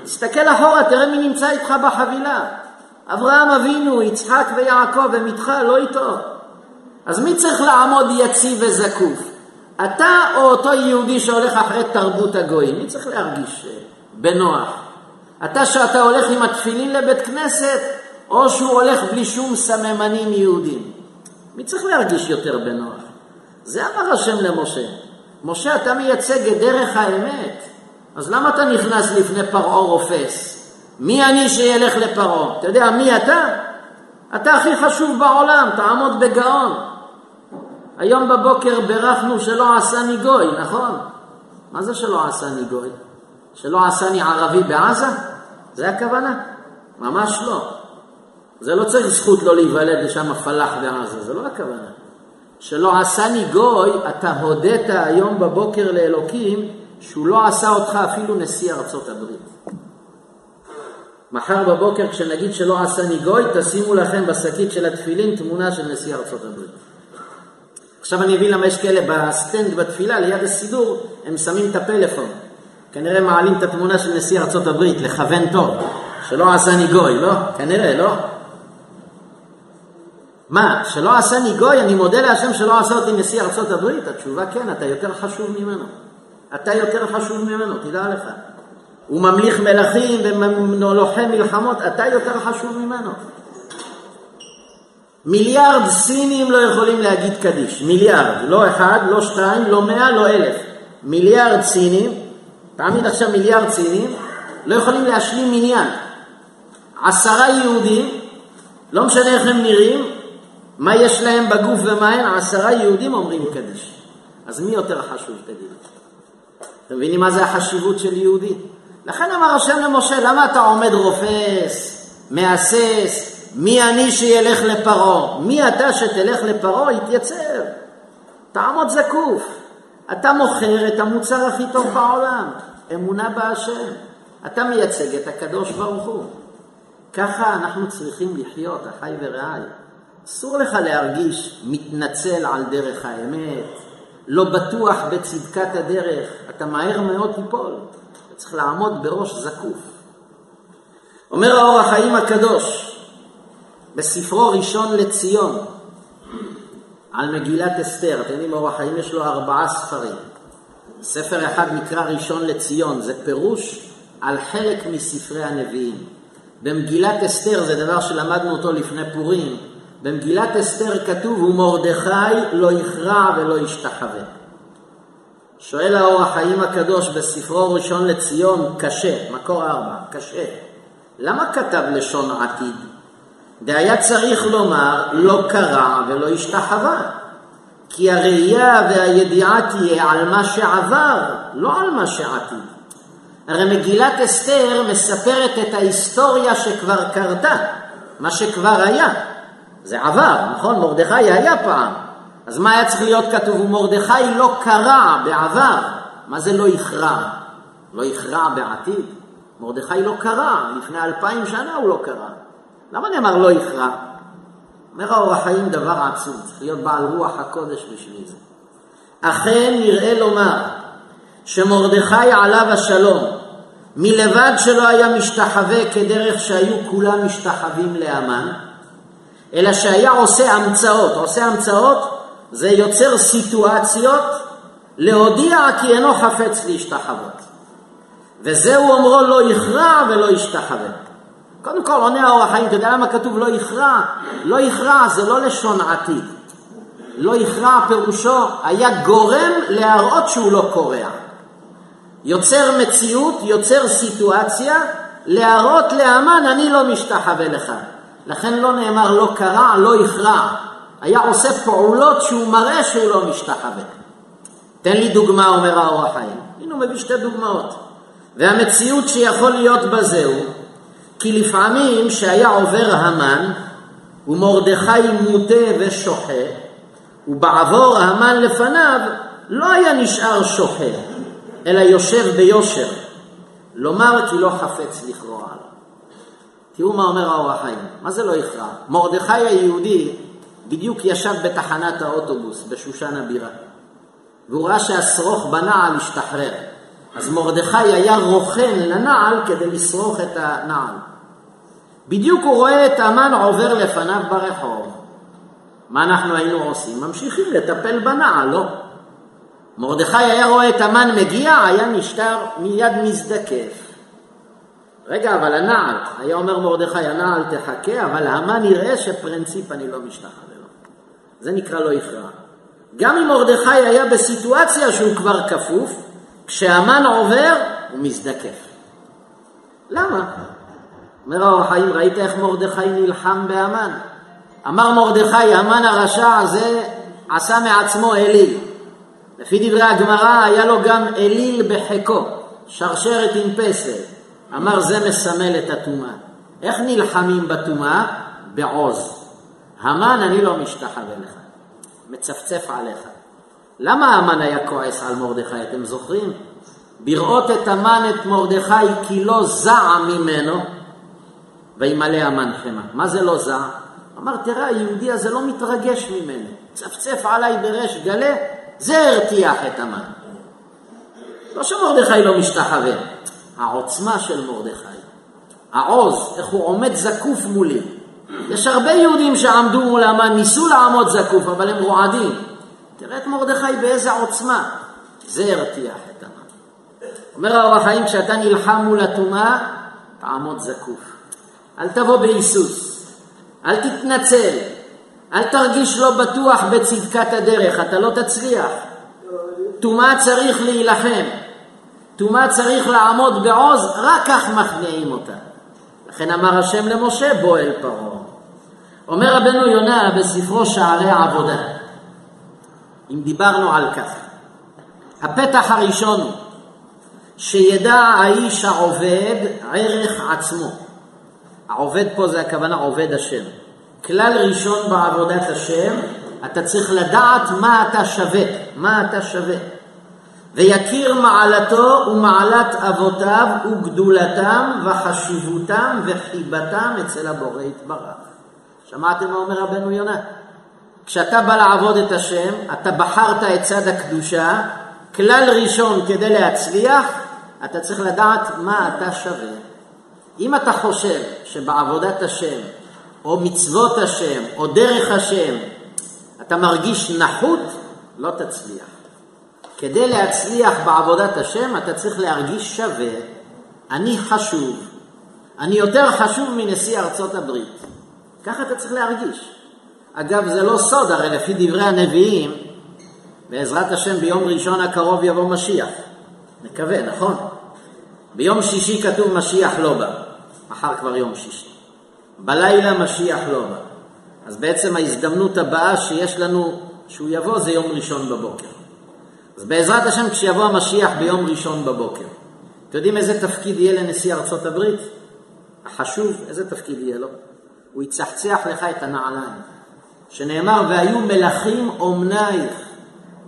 תסתכל אחורה, תראה מי נמצא איתך בחבילה. אברהם אבינו, יצחק ויעקב, הם איתך, לא איתו. אז מי צריך לעמוד יציב וזקוף? אתה או אותו יהודי שהולך אחרי תרבות הגויים? מי צריך להרגיש אה, בנוח? אתה שאתה הולך עם התפילין לבית כנסת, או שהוא הולך בלי שום סממנים יהודים? מי צריך להרגיש יותר בנוח? זה אמר השם למשה. משה, אתה מייצג את דרך האמת, אז למה אתה נכנס לפני פרעה רופס? מי אני שילך לפרעה? אתה יודע מי אתה? אתה הכי חשוב בעולם, תעמוד בגאון. היום בבוקר בירכנו שלא עשני גוי, נכון? מה זה שלא עשני גוי? שלא עשני ערבי בעזה? זה הכוונה? ממש לא. זה לא צריך זכות לא להיוולד לשם פלאח בעזה, זה לא הכוונה. שלא עשני גוי, אתה הודית היום בבוקר לאלוקים שהוא לא עשה אותך אפילו נשיא ארצות הברית. מחר בבוקר כשנגיד שלא עשני גוי, תשימו לכם בשקית של התפילין תמונה של נשיא ארצות הברית. עכשיו אני מבין למה יש כאלה בסטנד בתפילה, ליד הסידור, הם שמים את הפלאפון. כנראה מעלים את התמונה של נשיא ארצות הברית, לכוון טוב, שלא עשני גוי, לא? כנראה, לא? מה, שלא עשני גוי, אני מודה להשם שלא עשה אותי נשיא ארצות הברית? התשובה כן, אתה יותר חשוב ממנו. אתה יותר חשוב ממנו, תדע לך. הוא ממליך מלכים ולוחם מלחמות, אתה יותר חשוב ממנו. מיליארד סינים לא יכולים להגיד קדיש, מיליארד, לא אחד, לא שתיים, לא מאה, לא אלף. מיליארד סינים, תעמיד עכשיו מיליארד סינים, לא יכולים להשלים מניין. עשרה יהודים, לא משנה איך הם נראים, מה יש להם בגוף ומה אין? עשרה יהודים אומרים קדיש. אז מי יותר חשוב, תגידו? אתם מבינים מה זה החשיבות של יהודי? לכן אמר השם למשה, למה אתה עומד רופס, מהסס, מי אני שילך לפרעה? מי אתה שתלך לפרעה? יתייצב. תעמוד זקוף. אתה מוכר את המוצר הכי טוב בעולם, אמונה בהשם. אתה מייצג את הקדוש ברוך הוא. ככה אנחנו צריכים לחיות, אחי ורעי. אסור לך להרגיש מתנצל על דרך האמת, לא בטוח בצדקת הדרך, אתה מהר מאוד תיפול. אתה צריך לעמוד בראש זקוף. אומר האור החיים הקדוש בספרו ראשון לציון על מגילת אסתר, אתם יודעים, אור החיים יש לו ארבעה ספרים. ספר אחד נקרא ראשון לציון, זה פירוש על חלק מספרי הנביאים. במגילת אסתר, זה דבר שלמדנו אותו לפני פורים, במגילת אסתר כתוב, ומרדכי לא יכרע ולא ישתחווה. שואל האור החיים הקדוש בספרו ראשון לציון, קשה, מקור ארבע, קשה. למה כתב לשון עתיד? דהיה צריך לומר, לא קרע ולא השתחווה. כי הראייה והידיעה תהיה על מה שעבר, לא על מה שעתיד. הרי מגילת אסתר מספרת את ההיסטוריה שכבר קרתה, מה שכבר היה. זה עבר, נכון? מרדכי היה פעם. אז מה היה צריך להיות כתוב? ומרדכי לא קרע בעבר. מה זה לא יכרע? לא יכרע בעתיד? מרדכי לא קרע, לפני אלפיים שנה הוא לא קרע. למה נאמר לא יכרע? אומר האור החיים דבר עצום, צריך להיות בעל רוח הקודש בשביל זה. אכן נראה לומר שמרדכי עליו השלום, מלבד שלא היה משתחווה כדרך שהיו כולם משתחווים לאמן, אלא שהיה עושה המצאות. עושה המצאות זה יוצר סיטואציות להודיע כי אינו חפץ להשתחוות. וזהו אומרו לא יכרע ולא ישתחווה. קודם כל עונה האור החיים, אתה יודע למה כתוב לא יכרע? לא יכרע זה לא לשון עתיד. לא יכרע פירושו היה גורם להראות שהוא לא קורע. יוצר מציאות, יוצר סיטואציה, להראות לאמן אני לא משתחווה לך. לכן לא נאמר לא קרע, לא יכרע. היה עושה פעולות שהוא מראה שהוא לא משתחווה. תן לי דוגמה, אומר האור החיים. הנה הוא מביא שתי דוגמאות. והמציאות שיכול להיות בזה הוא כי לפעמים שהיה עובר המן ומרדכי מוטה ושוחה ובעבור המן לפניו לא היה נשאר שוחה אלא יושב ביושר לומר כי לא חפץ לכרוע עליו. תראו מה אומר האור החיים, מה זה לא יכרע? מרדכי היהודי בדיוק ישב בתחנת האוטובוס בשושן הבירה והוא ראה שהשרוך בנעל השתחרר אז מרדכי היה רוכן לנעל כדי לשרוך את הנעל. בדיוק הוא רואה את המן עובר לפניו ברחוב. מה אנחנו היינו עושים? ממשיכים לטפל בנעל, לא? מרדכי היה רואה את המן מגיע, היה נשטר מיד מזדקף. רגע, אבל הנעל, היה אומר מרדכי, הנעל תחכה, אבל המן יראה שפרינציפ אני לא משתחווה לו. זה נקרא לא יכרע. גם אם מרדכי היה בסיטואציה שהוא כבר כפוף, כשהמן עובר, הוא מזדקף. למה? אומר האור החיים, ראית איך מרדכי נלחם בהמן? אמר מרדכי, המן הרשע הזה עשה מעצמו אליל. לפי דברי הגמרא, היה לו גם אליל בחיקו, שרשרת עם פסל. אמר, זה מסמל את הטומאה. איך נלחמים בטומאה? בעוז. המן, אני לא משתחווה לך, מצפצף עליך. למה המן היה כועס על מרדכי, אתם זוכרים? בראות את המן את מרדכי כי לא זע ממנו, וימלא המן חמא. מה זה לא זע? אמר, תראה, היהודי הזה לא מתרגש ממנו. צפצף עליי בריש גלה, זה הרתיח את המן. לא שמרדכי לא משתחווה, העוצמה של מרדכי, העוז, איך הוא עומד זקוף מולי. יש הרבה יהודים שעמדו מול המן, ניסו לעמוד זקוף, אבל הם רועדים. תראה את מרדכי באיזה עוצמה. זה הרתיח את המן. אומר האור החיים, כשאתה נלחם מול הטומאה, תעמוד זקוף. אל תבוא בהיסוס, אל תתנצל, אל תרגיש לא בטוח בצדקת הדרך, אתה לא תצליח. טומאה צריך להילחם, טומאה צריך לעמוד בעוז, רק כך מכניעים אותה. לכן אמר השם למשה, בוא אל פרעה. אומר רבנו יונה בספרו שערי עבודה, אם דיברנו על כך. הפתח הראשון שידע האיש העובד ערך עצמו. העובד פה זה הכוונה עובד השם. כלל ראשון בעבודת השם, אתה צריך לדעת מה אתה שווה, מה אתה שווה. ויכיר מעלתו ומעלת אבותיו וגדולתם וחשיבותם וחיבתם אצל הבורא יתברך. שמעתם מה אומר רבנו יונה? כשאתה בא לעבוד את השם, אתה בחרת את צד הקדושה, כלל ראשון כדי להצליח, אתה צריך לדעת מה אתה שווה. אם אתה חושב שבעבודת השם, או מצוות השם, או דרך השם, אתה מרגיש נחות, לא תצליח. כדי להצליח בעבודת השם, אתה צריך להרגיש שווה. אני חשוב. אני יותר חשוב מנשיא ארצות הברית. ככה אתה צריך להרגיש. אגב, זה לא סוד, הרי לפי דברי הנביאים, בעזרת השם ביום ראשון הקרוב יבוא משיח. נקווה, נכון? ביום שישי כתוב משיח לא בא, מחר כבר יום שישי. בלילה משיח לא בא. אז בעצם ההזדמנות הבאה שיש לנו שהוא יבוא זה יום ראשון בבוקר. אז בעזרת השם כשיבוא המשיח ביום ראשון בבוקר, אתם יודעים איזה תפקיד יהיה לנשיא ארצות הברית? החשוב, איזה תפקיד יהיה לו? הוא יצחצח לך את הנעליים. שנאמר, והיו מלכים אומנייך.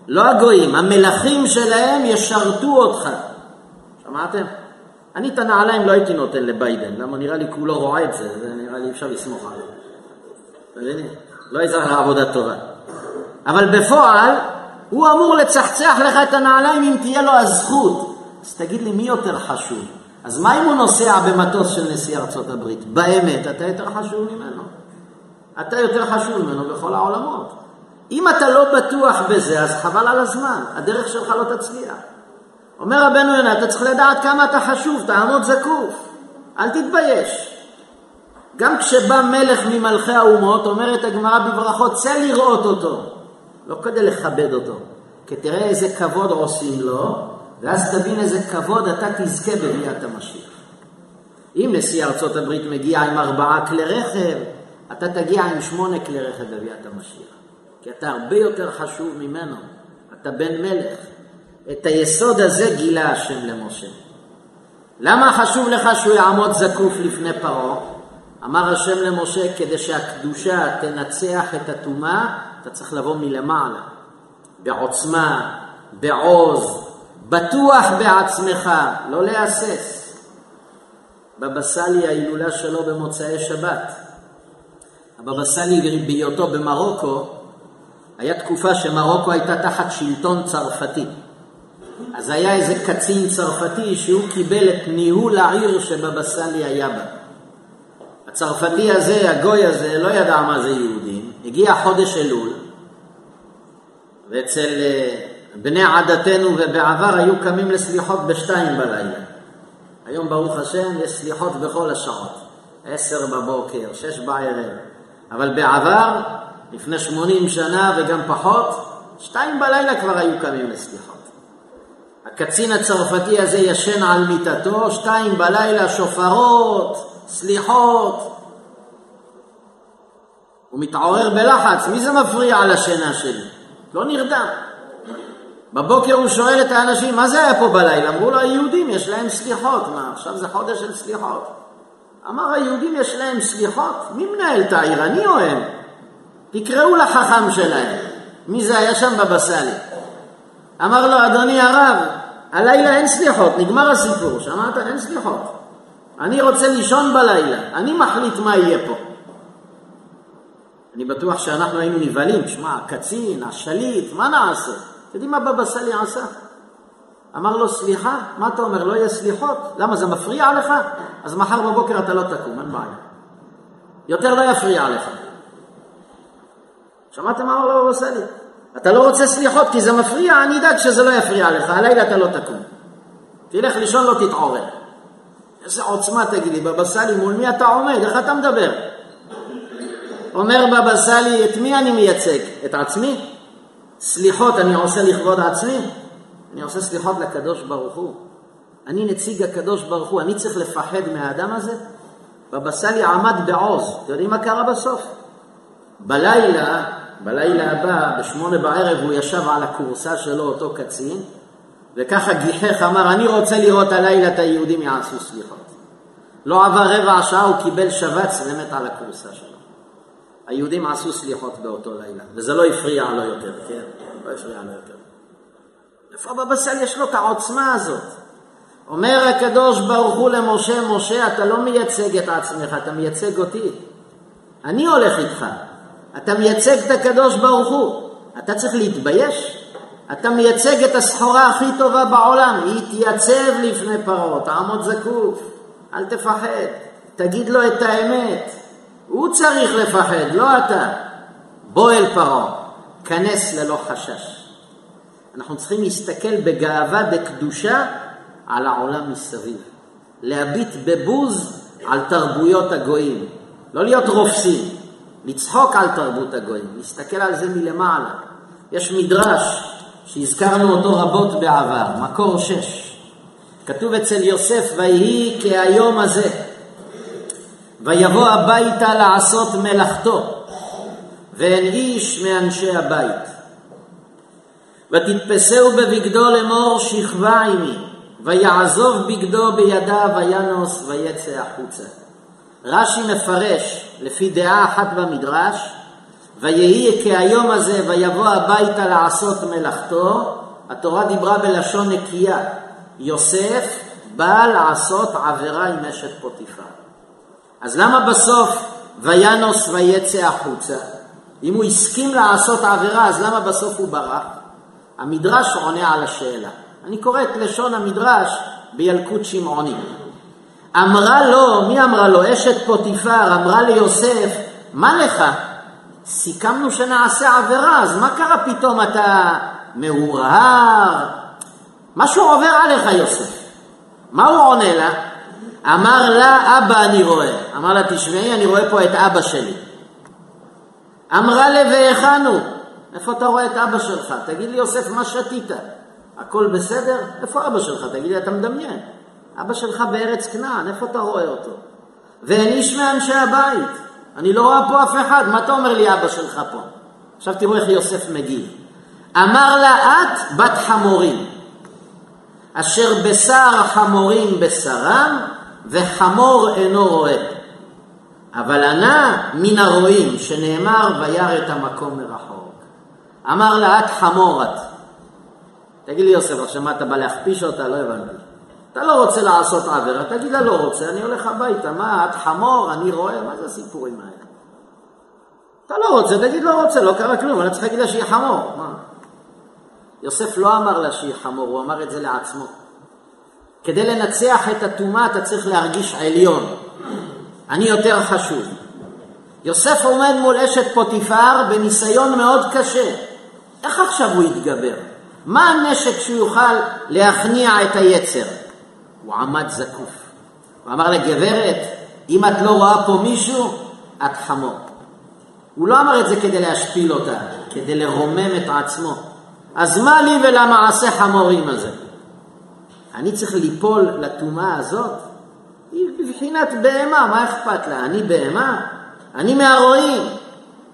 לא הגויים, המלכים שלהם ישרתו אותך. שמעתם? אני את הנעליים לא הייתי נותן לביידן, למה נראה לי כולו רואה את זה, זה נראה לי אפשר לסמוך עליו. לא יזרח לעבודה טובה. אבל בפועל, הוא אמור לצחצח לך את הנעליים אם תהיה לו הזכות. אז תגיד לי, מי יותר חשוב? אז מה אם הוא נוסע במטוס של נשיא ארצות הברית? באמת, אתה יותר חשוב ממנו. אתה יותר חשוב ממנו בכל העולמות. אם אתה לא בטוח בזה, אז חבל על הזמן, הדרך שלך לא תצליח. אומר רבנו יונה, אתה צריך לדעת כמה אתה חשוב, תעמוד זקוף, אל תתבייש. גם כשבא מלך ממלכי האומות, אומרת הגמרא בברכות, צא לראות אותו, לא כדי לכבד אותו, כי תראה איזה כבוד עושים לו, ואז תבין איזה כבוד אתה תזכה בביאת המשיח. אם נשיא ארצות הברית מגיע עם ארבעה כלי רכב, אתה תגיע עם שמונה כלי רכב בביאת המשיח. כי אתה הרבה יותר חשוב ממנו, אתה בן מלך. את היסוד הזה גילה השם למשה. למה חשוב לך שהוא יעמוד זקוף לפני פרעה? אמר השם למשה, כדי שהקדושה תנצח את הטומאה, אתה צריך לבוא מלמעלה, בעוצמה, בעוז, בטוח בעצמך, לא להסס. בבא סאלי ההילולה שלו במוצאי שבת. הבבא סאלי בהיותו במרוקו, היה תקופה שמרוקו הייתה תחת שלטון צרפתי. אז היה איזה קצין צרפתי שהוא קיבל את ניהול העיר שבבא סאלי היה בה. הצרפתי הזה, הגוי הזה, לא ידע מה זה יהודים. הגיע חודש אלול, ואצל אה, בני עדתנו ובעבר היו קמים לסליחות בשתיים בלילה. היום ברוך השם יש סליחות בכל השעות, עשר בבוקר, שש בערב, אבל בעבר, לפני שמונים שנה וגם פחות, שתיים בלילה כבר היו קמים לסליחות. הקצין הצרפתי הזה ישן על מיטתו, שתיים בלילה שופרות, סליחות. הוא מתעורר בלחץ, מי זה מפריע על השינה שלי? לא נרדם. בבוקר הוא שואל את האנשים, מה זה היה פה בלילה? אמרו לו, היהודים יש להם סליחות. מה, עכשיו זה חודש של סליחות. אמר, היהודים יש להם סליחות? מי מנהל את העיר, אני או הם? תקראו לחכם שלהם. מי זה היה שם בבא סאלי? אמר לו, אדוני הרב, הלילה אין סליחות, נגמר הסיפור. שמעת? אין סליחות. אני רוצה לישון בלילה, אני מחליט מה יהיה פה. אני בטוח שאנחנו היינו נבהלים, שמע, הקצין, השליט, מה נעשה? אתם יודעים מה בבא סאלי עשה? אמר לו, סליחה, מה אתה אומר, לא יהיה סליחות? למה, זה מפריע לך? אז מחר בבוקר אתה לא תקום, אין בעיה. יותר לא יפריע לך. שמעתם מה אמר לו בבא סאלי? אתה לא רוצה סליחות כי זה מפריע, אני אדאג שזה לא יפריע לך, הלילה אתה לא תקום. תלך לישון, לא תתעורר. איזה עוצמה תגידי, בבא סאלי, מול מי אתה עומד? איך אתה מדבר? אומר בבא סאלי, את מי אני מייצג? את עצמי? סליחות אני עושה לכבוד עצמי? אני עושה סליחות לקדוש ברוך הוא. אני נציג הקדוש ברוך הוא, אני צריך לפחד מהאדם הזה? בבא סאלי עמד בעוז, אתם יודעים מה קרה בסוף? בלילה, בלילה הבא, בשמונה בערב, הוא ישב על הכורסה שלו, אותו קצין, וככה גיחך, אמר, אני רוצה לראות הלילה את היהודים יעשו סליחות. לא עבר רבע שעה, הוא קיבל שבץ ומת על הכורסה שלו. היהודים עשו סליחות באותו לילה, וזה לא הפריע לו יותר, כן? לא הפריע לו יותר. איפה בבא סאלי יש לו את העוצמה הזאת? אומר הקדוש ברוך הוא למשה, משה, אתה לא מייצג את עצמך, אתה מייצג אותי. אני הולך איתך. אתה מייצג את הקדוש ברוך הוא. אתה צריך להתבייש? אתה מייצג את הסחורה הכי טובה בעולם, היא תייצב לפני פרעה, תעמוד זקוף, אל תפחד, תגיד לו את האמת. הוא צריך לפחד, לא אתה. בוא אל פרעה, כנס ללא חשש. אנחנו צריכים להסתכל בגאווה, בקדושה, על העולם מסביב. להביט בבוז על תרבויות הגויים. לא להיות רופסים, לצחוק על תרבות הגויים, להסתכל על זה מלמעלה. יש מדרש שהזכרנו אותו רבות בעבר, מקור שש. כתוב אצל יוסף, ויהי כהיום הזה. ויבוא הביתה לעשות מלאכתו, ואין איש מאנשי הבית. ותתפסהו בבגדו לאמור שכבה עמי, ויעזוב בגדו בידיו וינוס ויצא החוצה. רש"י מפרש לפי דעה אחת במדרש, ויהי כהיום הזה ויבוא הביתה לעשות מלאכתו, התורה דיברה בלשון נקייה. יוסף בא לעשות עבירה עם אשת פוטיפר. אז למה בסוף וינוס ויצא החוצה? אם הוא הסכים לעשות עבירה, אז למה בסוף הוא ברח? המדרש עונה על השאלה. אני קורא את לשון המדרש בילקוט שמעוני. אמרה לו, מי אמרה לו? אשת פוטיפר אמרה ליוסף, מה לך? סיכמנו שנעשה עבירה, אז מה קרה פתאום אתה מהורהר? משהו עובר עליך, יוסף. מה הוא עונה לה? אמר לה, אבא אני רואה. אמר לה, תשמעי, אני רואה פה את אבא שלי. אמרה לה, והיכן הוא? איפה אתה רואה את אבא שלך? תגיד לי, יוסף, מה שתית? הכל בסדר? איפה אבא שלך? תגיד לי, אתה מדמיין. אבא שלך בארץ כנען, איפה אתה רואה אותו? ואין איש מאנשי הבית. אני לא רואה פה אף אחד, מה אתה אומר לי אבא שלך פה? עכשיו תראו איך יוסף מגיב. אמר לה, את בת חמורים, אשר בשר חמורים בשרם, וחמור אינו רואה. אבל ענה מן הרועים, שנאמר, וירא את המקום מרחוק. אמר לה, את חמור את. תגיד לי, יוסף, עכשיו מה אתה בא להכפיש אותה? לא הבנתי. אתה לא רוצה לעשות עבירה, תגיד לה, לא רוצה, אני הולך הביתה. מה, את חמור, אני רואה? מה זה הסיפורים האלה? אתה לא רוצה, תגיד לא רוצה, לא קרה כלום, אני צריך להגיד לה שהיא חמור. מה? יוסף לא אמר לה שהיא חמור, הוא אמר את זה לעצמו. כדי לנצח את הטומאה אתה צריך להרגיש עליון. אני יותר חשוב. יוסף עומד מול אשת פוטיפר בניסיון מאוד קשה. איך עכשיו הוא יתגבר? מה הנשק שהוא יוכל להכניע את היצר? הוא עמד זקוף. הוא אמר לה, גברת, אם את לא רואה פה מישהו, את חמור. הוא לא אמר את זה כדי להשפיל אותה, כדי לרומם את עצמו. אז מה לי ולמעשה חמורים הזה? אני צריך ליפול לטומאה הזאת? היא בבחינת בהמה, מה אכפת לה? אני בהמה? אני מהרועים,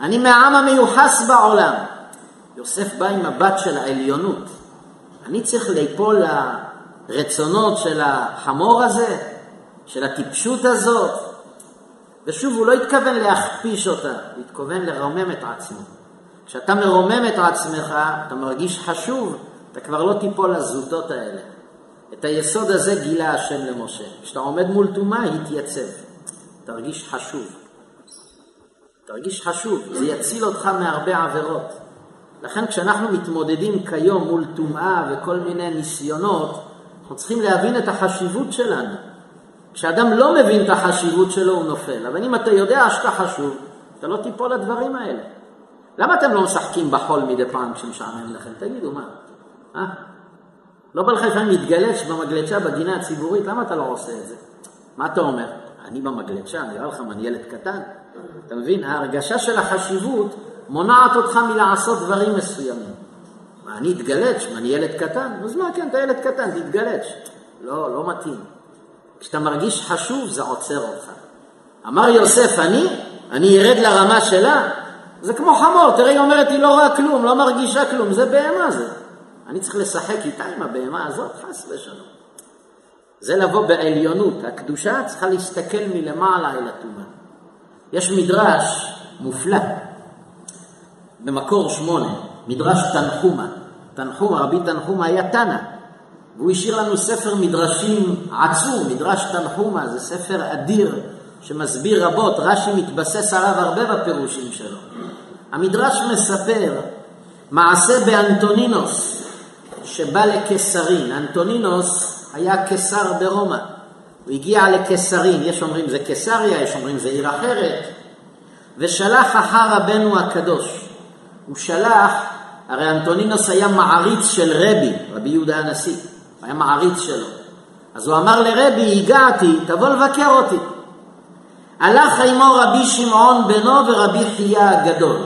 אני מהעם המיוחס בעולם. יוסף בא עם מבט של העליונות. אני צריך ליפול לרצונות של החמור הזה, של הטיפשות הזאת. ושוב, הוא לא התכוון להכפיש אותה, הוא התכוון לרומם את עצמו. כשאתה מרומם את עצמך, אתה מרגיש חשוב, אתה כבר לא תיפול לזוטות האלה. את היסוד הזה גילה השם למשה. כשאתה עומד מול טומאה, התייצב. תרגיש חשוב. תרגיש חשוב, זה יציל אותך מהרבה עבירות. לכן כשאנחנו מתמודדים כיום מול טומאה וכל מיני ניסיונות, אנחנו צריכים להבין את החשיבות שלנו. כשאדם לא מבין את החשיבות שלו, הוא נופל. אבל אם אתה יודע שאתה חשוב, אתה לא תיפול לדברים האלה. למה אתם לא משחקים בחול מדי פעם כשמשעמם לכם? תגידו, מה? אה? לא בא לך לפעמים להתגלש במגלשה בגינה הציבורית? למה אתה לא עושה את זה? מה אתה אומר? אני במגלשה, נראה לך אני ילד קטן? אתה מבין? ההרגשה של החשיבות מונעת אותך מלעשות דברים מסוימים. מה, אני אתגלש? מה, אני ילד קטן? אז מה, כן, אתה ילד קטן, תתגלש. לא, לא מתאים. כשאתה מרגיש חשוב, זה עוצר אותך. אמר יוסף, אני? אני ארד לרמה שלה? זה כמו חמור, תראה, היא אומרת, היא לא רואה כלום, לא מרגישה כלום, זה בהמה זה. אני צריך לשחק איתה עם הבהמה הזאת, חס ושלום. זה לבוא בעליונות. הקדושה צריכה להסתכל מלמעלה אל הטומאה. יש מדרש מופלא במקור שמונה, מדרש תנחומה. תנחומה, רבי תנחומה היה תנא, והוא השאיר לנו ספר מדרשים עצום, מדרש תנחומה, זה ספר אדיר שמסביר רבות, רש"י מתבסס עליו הרבה בפירושים שלו. המדרש מספר מעשה באנטונינוס, שבא לקיסרין. אנטונינוס היה קיסר ברומא. הוא הגיע לקיסרין, יש אומרים זה קיסריה, יש אומרים זה עיר אחרת, ושלח אחר רבנו הקדוש. הוא שלח, הרי אנטונינוס היה מעריץ של רבי, רבי יהודה הנשיא, הוא היה מעריץ שלו. אז הוא אמר לרבי, הגעתי, תבוא לבקר אותי. הלך עמו רבי שמעון בנו ורבי חייא הגדול.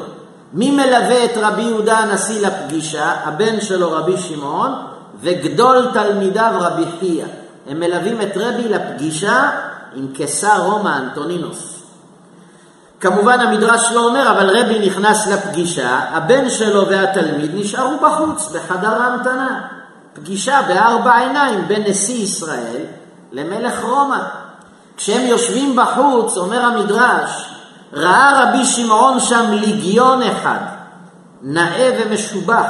מי מלווה את רבי יהודה הנשיא לפגישה? הבן שלו רבי שמעון וגדול תלמידיו רבי חייא. הם מלווים את רבי לפגישה עם קיסר רומא אנטונינוס. כמובן המדרש לא אומר, אבל רבי נכנס לפגישה, הבן שלו והתלמיד נשארו בחוץ, בחדר ההמתנה. פגישה בארבע עיניים בין נשיא ישראל למלך רומא. כשהם יושבים בחוץ, אומר המדרש, ראה רבי שמעון שם ליגיון אחד, נאה ומשובח,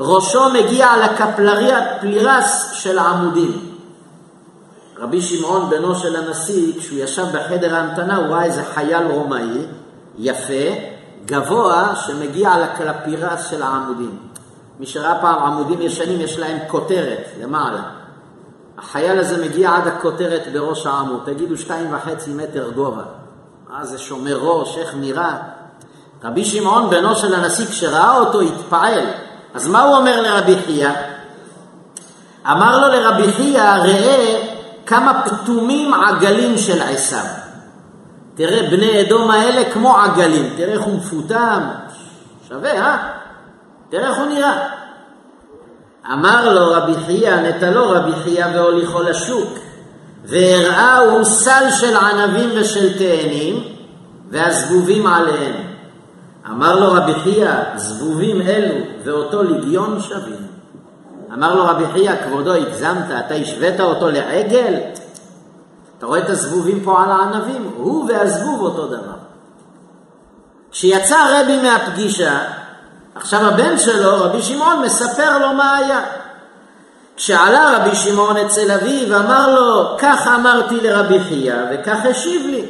ראשו מגיע לקפלרס של העמודים. רבי שמעון, בנו של הנשיא, כשהוא ישב בחדר ההמתנה, הוא ראה איזה חייל רומאי, יפה, גבוה, שמגיע לקלפירס של העמודים. מי שראה פעם עמודים ישנים, יש להם כותרת למעלה. החייל הזה מגיע עד הכותרת בראש העמוד, תגידו שתיים וחצי מטר גובה. מה זה שומר ראש, איך נראה? רבי שמעון, בנו של הנשיא, כשראה אותו, התפעל. אז מה הוא אומר לרבי חייא? אמר לו לרבי חייא, ראה כמה פתומים עגלים של עשיו. תראה, בני אדום האלה כמו עגלים, תראה איך הוא מפותם, שווה, אה? תראה איך הוא נראה. אמר לו רבי חייא, נטלו רבי חייא והוליכו לשוק, והראהו סל של ענבים ושל תאנים, והזבובים עליהם. אמר לו רבי חייא, זבובים אלו ואותו לגיון שווים. אמר לו רבי חייא, כבודו, הגזמת, אתה השווית אותו לעגל? אתה רואה את הזבובים פה על הענבים? הוא והזבוב אותו דבר. כשיצא רבי מהפגישה, עכשיו הבן שלו, רבי שמעון, מספר לו מה היה. כשעלה רבי שמעון אצל אביו, אמר לו, כך אמרתי לרבי חייא, וכך השיב לי.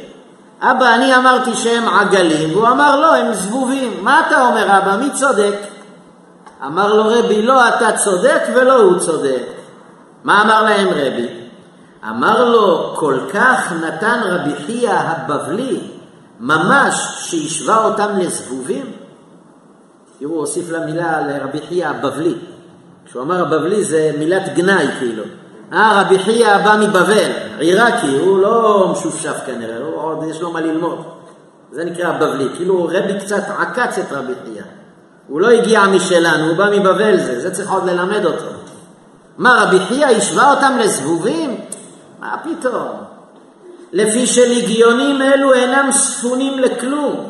אבא, אני אמרתי שהם עגלים, והוא אמר, לא, הם זבובים. מה אתה אומר, אבא, מי צודק? אמר לו רבי, לא אתה צודק ולא הוא צודק. מה אמר להם רבי? אמר לו, כל כך נתן רבי חייא הבבלי, ממש שהשווה אותם לזבובים? תראו, הוא הוסיף למילה לרבי חייא הבבלי. כשהוא אמר הבבלי זה מילת גנאי כאילו. אה, רבי חייא בא מבבל, עיראקי, הוא לא משופשף כנראה, הוא עוד יש לו מה ללמוד. זה נקרא הבבלי, כאילו רבי קצת עקץ את רבי חייא. הוא לא הגיע משלנו, הוא בא מבבל זה, זה צריך עוד ללמד אותו. מה, רבי חייא השווה אותם לזבובים? מה פתאום? לפי שלגיונים אלו אינם ספונים לכלום,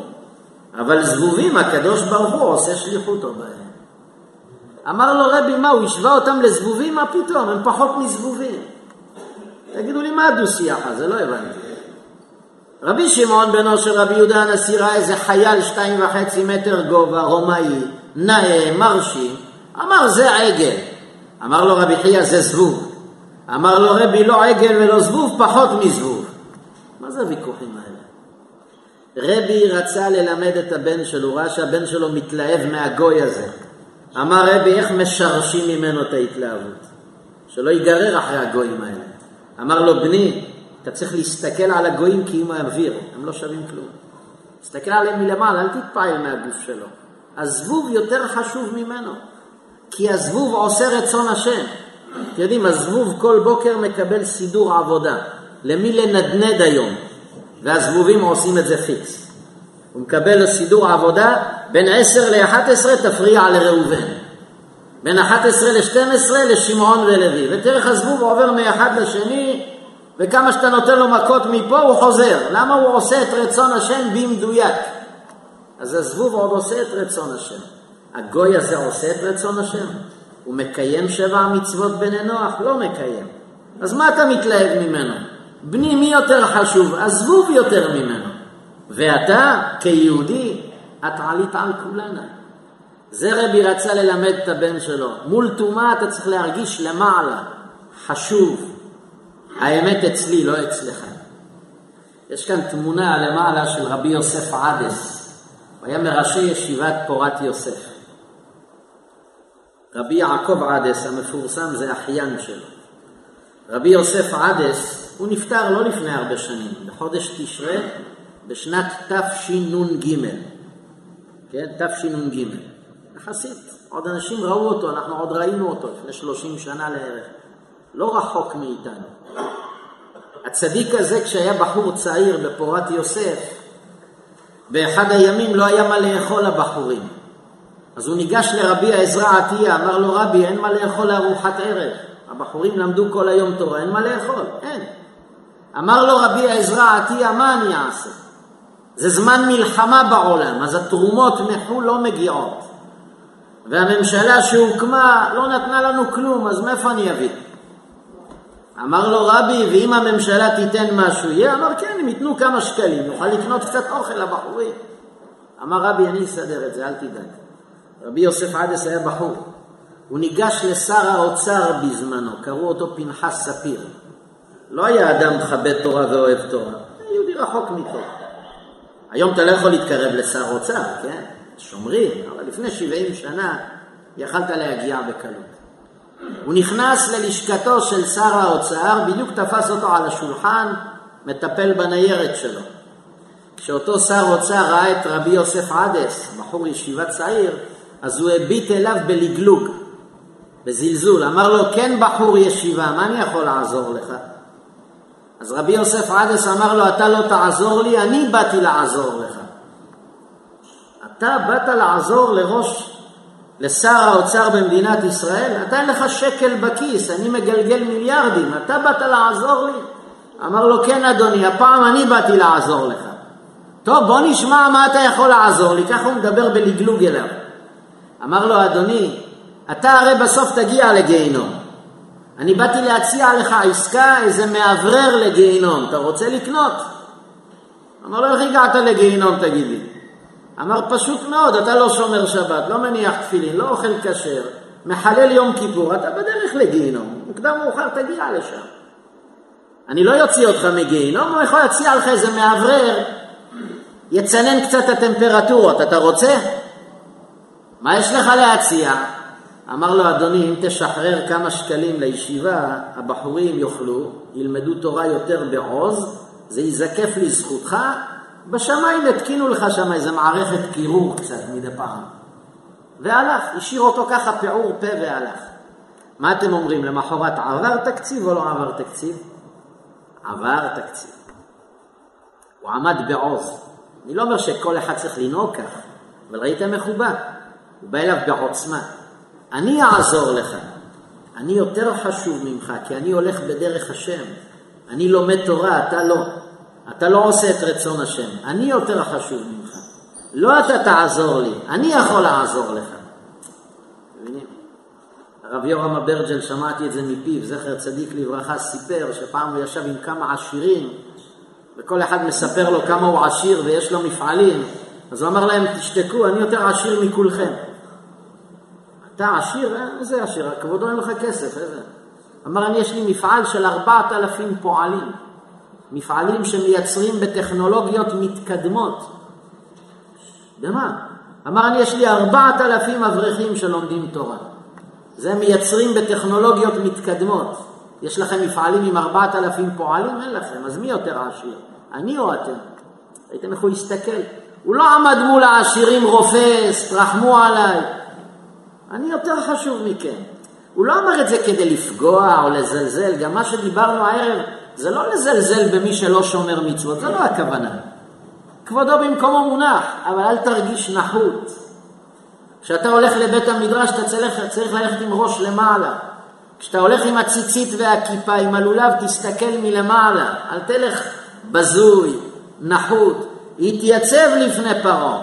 אבל זבובים הקדוש ברוך הוא עושה שליחותו בהם. אמר לו רבי, מה, הוא השווה אותם לזבובים? מה פתאום? הם פחות מזבובים. תגידו לי, מה הדו-שיח הזה? לא הבנתי. רבי שמעון בנו של רבי יהודה הנשיא ראה איזה חייל שתיים וחצי מטר גובה, רומאי, נאה, מרשים, אמר זה עגל. אמר לו רבי חייא זה זבוב. אמר לו רבי לא עגל ולא זבוב, פחות מזבוב. מה זה הוויכוחים האלה? רבי רצה ללמד את הבן שלו, ראה שהבן שלו מתלהב מהגוי הזה. אמר רבי איך משרשים ממנו את ההתלהבות? שלא ייגרר אחרי הגויים האלה. אמר לו בני, אתה צריך להסתכל על הגויים כי הם האוויר, הם לא שווים כלום. תסתכל עליהם מלמעלה, אל תתפעל מהגוף שלו. הזבוב יותר חשוב ממנו, כי הזבוב עושה רצון השם. אתם יודעים, הזבוב כל בוקר מקבל סידור עבודה. למי לנדנד היום? והזבובים עושים את זה פיקס. הוא מקבל סידור עבודה, בין 10 ל-11 תפריע לראובן. בין 11 ל-12 לשמעון ולוי. ותראה איך הזבוב עובר מאחד לשני, וכמה שאתה נותן לו מכות מפה הוא חוזר. למה הוא עושה את רצון השם במדויק? אז הזבוב עוד עושה את רצון השם. הגוי הזה עושה את רצון השם? הוא מקיים שבע מצוות בני נוח? לא מקיים. אז מה אתה מתלהב ממנו? בני מי יותר חשוב? הזבוב יותר ממנו. ואתה, כיהודי, את עלית על כולנה. זה רבי רצה ללמד את הבן שלו. מול טומאה אתה צריך להרגיש למעלה, חשוב. האמת אצלי, לא אצלך. יש כאן תמונה למעלה של רבי יוסף עדס. הוא היה מראשי ישיבת פורת יוסף. רבי יעקב עדס המפורסם זה אחיין שלו. רבי יוסף עדס, הוא נפטר לא לפני הרבה שנים, בחודש תשרה בשנת תשנ"ג. כן, תשנ"ג. יחסית, עוד אנשים ראו אותו, אנחנו עוד ראינו אותו לפני 30 שנה לערך. לא רחוק מאיתנו. הצדיק הזה, כשהיה בחור צעיר בפורת יוסף, באחד הימים לא היה מה לאכול לבחורים. אז הוא ניגש לרבי העזרא עטיה, אמר לו, רבי, אין מה לאכול לארוחת ערב. הבחורים למדו כל היום תורה, אין מה לאכול, אין. אמר לו רבי העזרא עטיה, מה אני אעשה? זה זמן מלחמה בעולם, אז התרומות מחו"ל לא מגיעות. והממשלה שהוקמה לא נתנה לנו כלום, אז מאיפה אני אביא? אמר לו רבי, ואם הממשלה תיתן משהו יהיה? אמר כן, אם ייתנו כמה שקלים, נוכל לקנות קצת אוכל לבחורים. אמר רבי, אני אסדר את זה, אל תדאג. רבי יוסף עדס היה בחור. הוא ניגש לשר האוצר בזמנו, קראו אותו פנחס ספיר. לא היה אדם מכבד תורה ואוהב תורה, יהודי רחוק מפה. היום אתה לא יכול להתקרב לשר אוצר, כן? שומרים, אבל לפני 70 שנה יכלת להגיע בקלות. הוא נכנס ללשכתו של שר האוצר, בדיוק תפס אותו על השולחן, מטפל בניירת שלו. כשאותו שר אוצר ראה את רבי יוסף עדס, בחור ישיבה צעיר, אז הוא הביט אליו בלגלוג, בזלזול. אמר לו, כן בחור ישיבה, מה אני יכול לעזור לך? אז רבי יוסף עדס אמר לו, אתה לא תעזור לי, אני באתי לעזור לך. אתה באת לעזור לראש, לשר האוצר במדינת ישראל, אתה אין לך שקל בכיס, אני מגלגל מיליארדים, אתה באת לעזור לי? אמר לו, כן אדוני, הפעם אני באתי לעזור לך. טוב, בוא נשמע מה אתה יכול לעזור לי, ככה הוא מדבר בלגלוג אליו. אמר לו, אדוני, אתה הרי בסוף תגיע לגיהינום. אני באתי להציע לך עסקה, איזה מאוורר לגיהינום, אתה רוצה לקנות? אמר לו, איך הגעת לגיהינום, תגיד לי? אמר, פשוט מאוד, אתה לא שומר שבת, לא מניח תפילין, לא אוכל כשר, מחלל יום כיפור, אתה בדרך לגיהינום, מוקדם מאוחר תגיע לשם. אני לא יוציא אותך מגיהינום, הוא יכול להציע לך איזה מאוורר, יצנן קצת הטמפרטורות, אתה רוצה? מה יש לך להציע? אמר לו, אדוני, אם תשחרר כמה שקלים לישיבה, הבחורים יאכלו, ילמדו תורה יותר בעוז, זה ייזקף לזכותך, בשמיים התקינו לך שם איזה מערכת קירור קצת מדי פעם. והלך, השאיר אותו ככה פעור פה והלך. מה אתם אומרים, למחרת עבר תקציב או לא עבר תקציב? עבר תקציב. הוא עמד בעוז. אני לא אומר שכל אחד צריך לנהוג כך, אבל ראיתם איך הוא בא? הוא בא אליו בעוצמה. אני אעזור לך. אני יותר חשוב ממך, כי אני הולך בדרך השם. אני לומד תורה, אתה לא. אתה לא עושה את רצון השם. אני יותר חשוב ממך. לא אתה תעזור לי, אני יכול לעזור לך. מבינים? הרב יורם אברג'ל, שמעתי את זה מפיו, זכר צדיק לברכה, סיפר שפעם הוא ישב עם כמה עשירים, וכל אחד מספר לו כמה הוא עשיר ויש לו מפעלים, אז הוא אמר להם, תשתקו, אני יותר עשיר מכולכם. אתה עשיר? אה, איזה עשיר? כבודו אין לך כסף, איזה... אמר, אני יש לי מפעל של ארבעת אלפים פועלים, מפעלים שמייצרים בטכנולוגיות מתקדמות. במה? אמר, אני יש לי ארבעת אלפים אברכים שלומדים תורה. זה מייצרים בטכנולוגיות מתקדמות. יש לכם מפעלים עם ארבעת אלפים פועלים? אין לכם. אז מי יותר עשיר? אני או אתם? ראיתם איך הוא הסתכל? הוא לא עמד מול העשירים רופס, תרחמו עליי. אני יותר חשוב מכם. הוא לא אמר את זה כדי לפגוע או לזלזל, גם מה שדיברנו הערב זה לא לזלזל במי שלא שומר מצוות, זה לא הכוונה. כבודו במקומו מונח, אבל אל תרגיש נחות. כשאתה הולך לבית המדרש אתה צריך, צריך ללכת עם ראש למעלה. כשאתה הולך עם הציצית והכיפה, עם הלולב, תסתכל מלמעלה. אל תלך בזוי, נחות. התייצב לפני פרעה.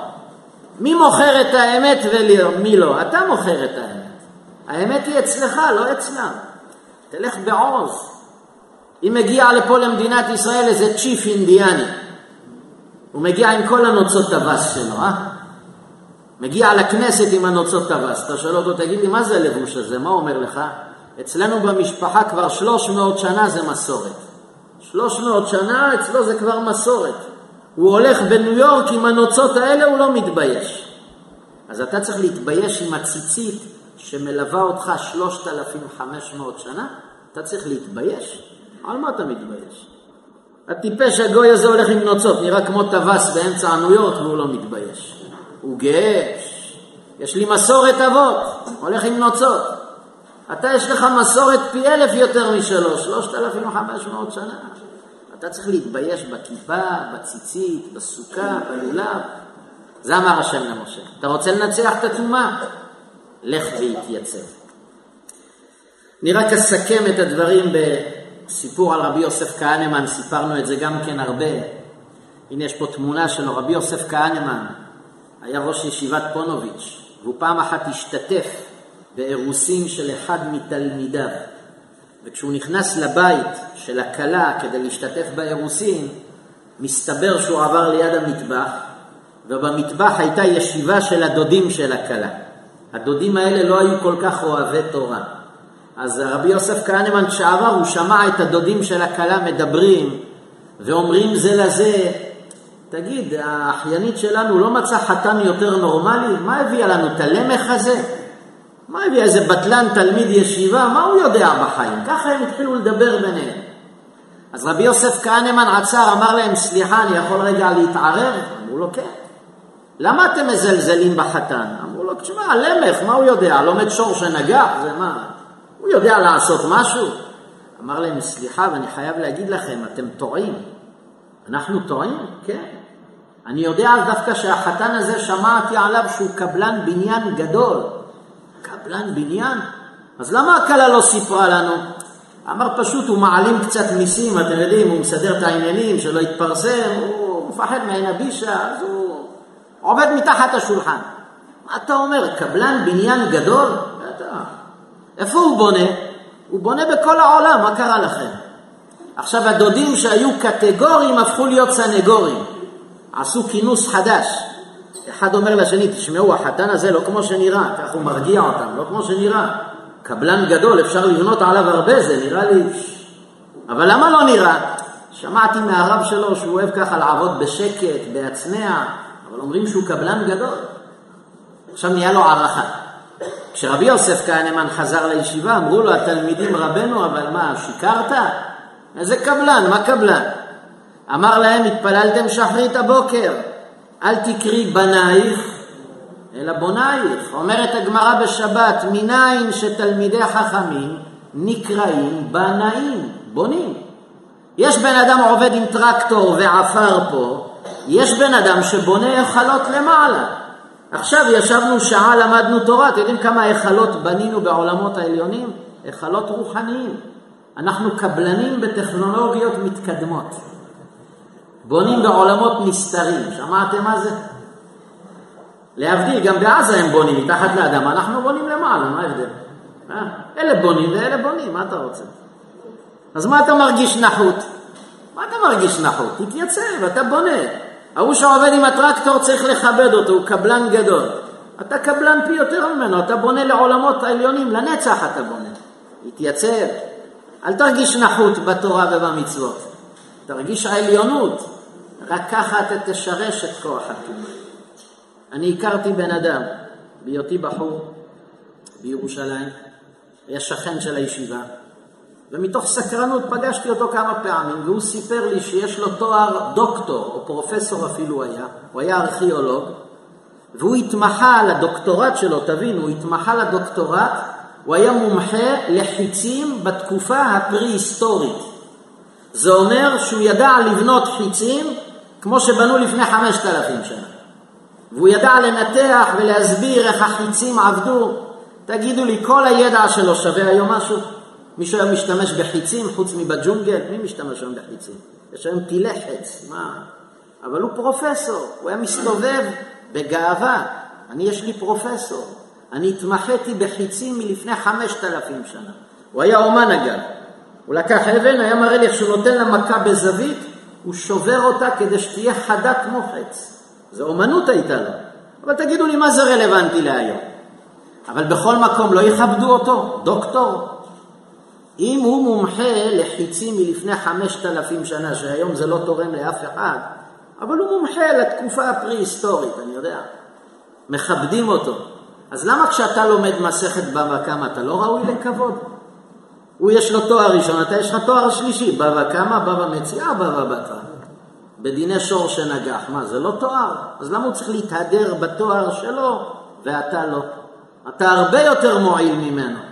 מי מוכר את האמת ומי לא? אתה מוכר את האמת. האמת היא אצלך, לא אצלם. תלך בעוז. אם מגיע לפה למדינת ישראל איזה צ'יף אינדיאני, הוא מגיע עם כל הנוצות טווס שלו, אה? מגיע לכנסת עם הנוצות טווס. אתה שואל אותו, תגיד לי, מה זה הלבוש הזה? מה אומר לך? אצלנו במשפחה כבר 300 שנה זה מסורת. 300 שנה אצלו זה כבר מסורת. הוא הולך בניו יורק עם הנוצות האלה, הוא לא מתבייש. אז אתה צריך להתבייש עם הציצית שמלווה אותך 3,500 שנה, אתה צריך להתבייש. על מה אתה מתבייש? הטיפש הגוי הזה הולך עם נוצות, נראה כמו טווס באמצע הניו יורק והוא לא מתבייש. הוא גאה, יש לי מסורת אבות, הולך עם נוצות. אתה יש לך מסורת פי אלף יותר משלוש, 3,500 שנה. אתה צריך להתבייש בכיפה, בציצית, בסוכה, בלולב. זה אמר השם למשה. אתה רוצה לנצח את הטומאה? לך והתייצב. אני רק אסכם את הדברים בסיפור על רבי יוסף כהנמן, סיפרנו את זה גם כן הרבה. הנה יש פה תמונה שלו, רבי יוסף כהנמן היה ראש ישיבת פונוביץ', והוא פעם אחת השתתף באירוסין של אחד מתלמידיו. וכשהוא נכנס לבית של הכלה כדי להשתתף באירוסין, מסתבר שהוא עבר ליד המטבח, ובמטבח הייתה ישיבה של הדודים של הכלה. הדודים האלה לא היו כל כך אוהבי תורה. אז רבי יוסף כהנמן כשעבר הוא שמע את הדודים של הכלה מדברים ואומרים זה לזה, תגיד, האחיינית שלנו לא מצאה חתן יותר נורמלי? מה הביאה לנו את הלמך הזה? מה הביא איזה בטלן תלמיד ישיבה? מה הוא יודע בחיים? ככה הם התחילו לדבר ביניהם. אז רבי יוסף כהנמן עצר, אמר להם, סליחה, אני יכול רגע להתערב? אמרו לו, כן. למה אתם מזלזלים בחתן? אמרו לו, תשמע, הלמך, מה הוא יודע? לומד שור שנגח? זה מה? הוא יודע לעשות משהו? אמר להם, סליחה, ואני חייב להגיד לכם, אתם טועים. אנחנו טועים? כן. אני יודע דווקא שהחתן הזה, שמעתי עליו שהוא קבלן בניין גדול. קבלן בניין? אז למה הכלה לא סיפרה לנו? אמר פשוט, הוא מעלים קצת מיסים, אתם יודעים, הוא מסדר את העניינים, שלא יתפרסם, הוא מפחד מעין הבישה, אז הוא עובד מתחת השולחן. מה אתה אומר, קבלן בניין גדול? איפה הוא בונה? הוא בונה בכל העולם, מה קרה לכם? עכשיו הדודים שהיו קטגוריים הפכו להיות סנגורים, עשו כינוס חדש. אחד אומר לשני, תשמעו, החתן הזה לא כמו שנראה, כך הוא מרגיע אותם, לא כמו שנראה. קבלן גדול, אפשר לבנות עליו הרבה, זה נראה לי... אבל למה לא נראה? שמעתי מהרב שלו שהוא אוהב ככה לעבוד בשקט, בהצנע, אבל אומרים שהוא קבלן גדול. עכשיו נהיה לו הערכה. כשרבי יוסף כהנמן חזר לישיבה, אמרו לו התלמידים רבנו, אבל מה, שיקרת? איזה קבלן, מה קבלן? אמר להם, התפללתם שחרית הבוקר, אל תקרי בנייך, אלא בונייך. אומרת הגמרא בשבת, מניין שתלמידי חכמים נקראים בנאים, בונים. יש בן אדם עובד עם טרקטור ועפר פה, יש בן אדם שבונה היכלות למעלה. עכשיו ישבנו שעה, למדנו תורה, אתם יודעים כמה היכלות בנינו בעולמות העליונים? היכלות רוחניים. אנחנו קבלנים בטכנולוגיות מתקדמות. בונים בעולמות נסתרים, שמעתם מה זה? להבדיל, גם בעזה הם בונים מתחת לאדמה, אנחנו בונים למעלה, מה ההבדל? אה? אלה בונים ואלה בונים, מה אתה רוצה? אז מה אתה מרגיש נחות? מה אתה מרגיש נחות? תתייצב, אתה בונה. ההוא שעובד עם הטרקטור צריך לכבד אותו, הוא קבלן גדול. אתה קבלן פי יותר ממנו, אתה בונה לעולמות העליונים, לנצח אתה בונה. תתייצב. אל תרגיש נחות בתורה ובמצוות. תרגיש העליונות, רק ככה אתה תשרש את כוח הטומאה. אני הכרתי בן אדם, בהיותי בחור בירושלים, היה שכן של הישיבה, ומתוך סקרנות פגשתי אותו כמה פעמים, והוא סיפר לי שיש לו תואר דוקטור, או פרופסור אפילו היה, הוא היה ארכיאולוג, והוא התמחה לדוקטורט שלו, תבינו, הוא התמחה לדוקטורט, הוא היה מומחה לחיצים בתקופה הפרה-היסטורית. זה אומר שהוא ידע לבנות חיצים כמו שבנו לפני חמשת אלפים שנה. והוא ידע לנתח ולהסביר איך החיצים עבדו. תגידו לי, כל הידע שלו שווה היום משהו? מישהו היה משתמש בחיצים חוץ מבג'ונגל? מי משתמש היום בחיצים? יש היום טילי חץ, מה? אבל הוא פרופסור, הוא היה מסתובב בגאווה. אני, יש לי פרופסור. אני התמחיתי בחיצים מלפני חמשת אלפים שנה. הוא היה אומן אגב. הוא לקח אבן, היה מראה לי איך שהוא נותן לה מכה בזווית, הוא שובר אותה כדי שתהיה חדה כמו חץ. זו אומנות הייתה לו. אבל תגידו לי, מה זה רלוונטי להיום? אבל בכל מקום לא יכבדו אותו, דוקטור. אם הוא מומחה לחיצים מלפני חמשת אלפים שנה, שהיום זה לא תורם לאף אחד, אבל הוא מומחה לתקופה הפרה-היסטורית, אני יודע. מכבדים אותו. אז למה כשאתה לומד מסכת בבא קמא אתה לא ראוי לכבוד? הוא יש לו תואר ראשון, אתה יש לך תואר שלישי, בבא קמא, בבא מציאה, בבא בתרא. בדיני שור שנגח. מה, זה לא תואר? אז למה הוא צריך להתהדר בתואר שלו ואתה לא? אתה הרבה יותר מועיל ממנו.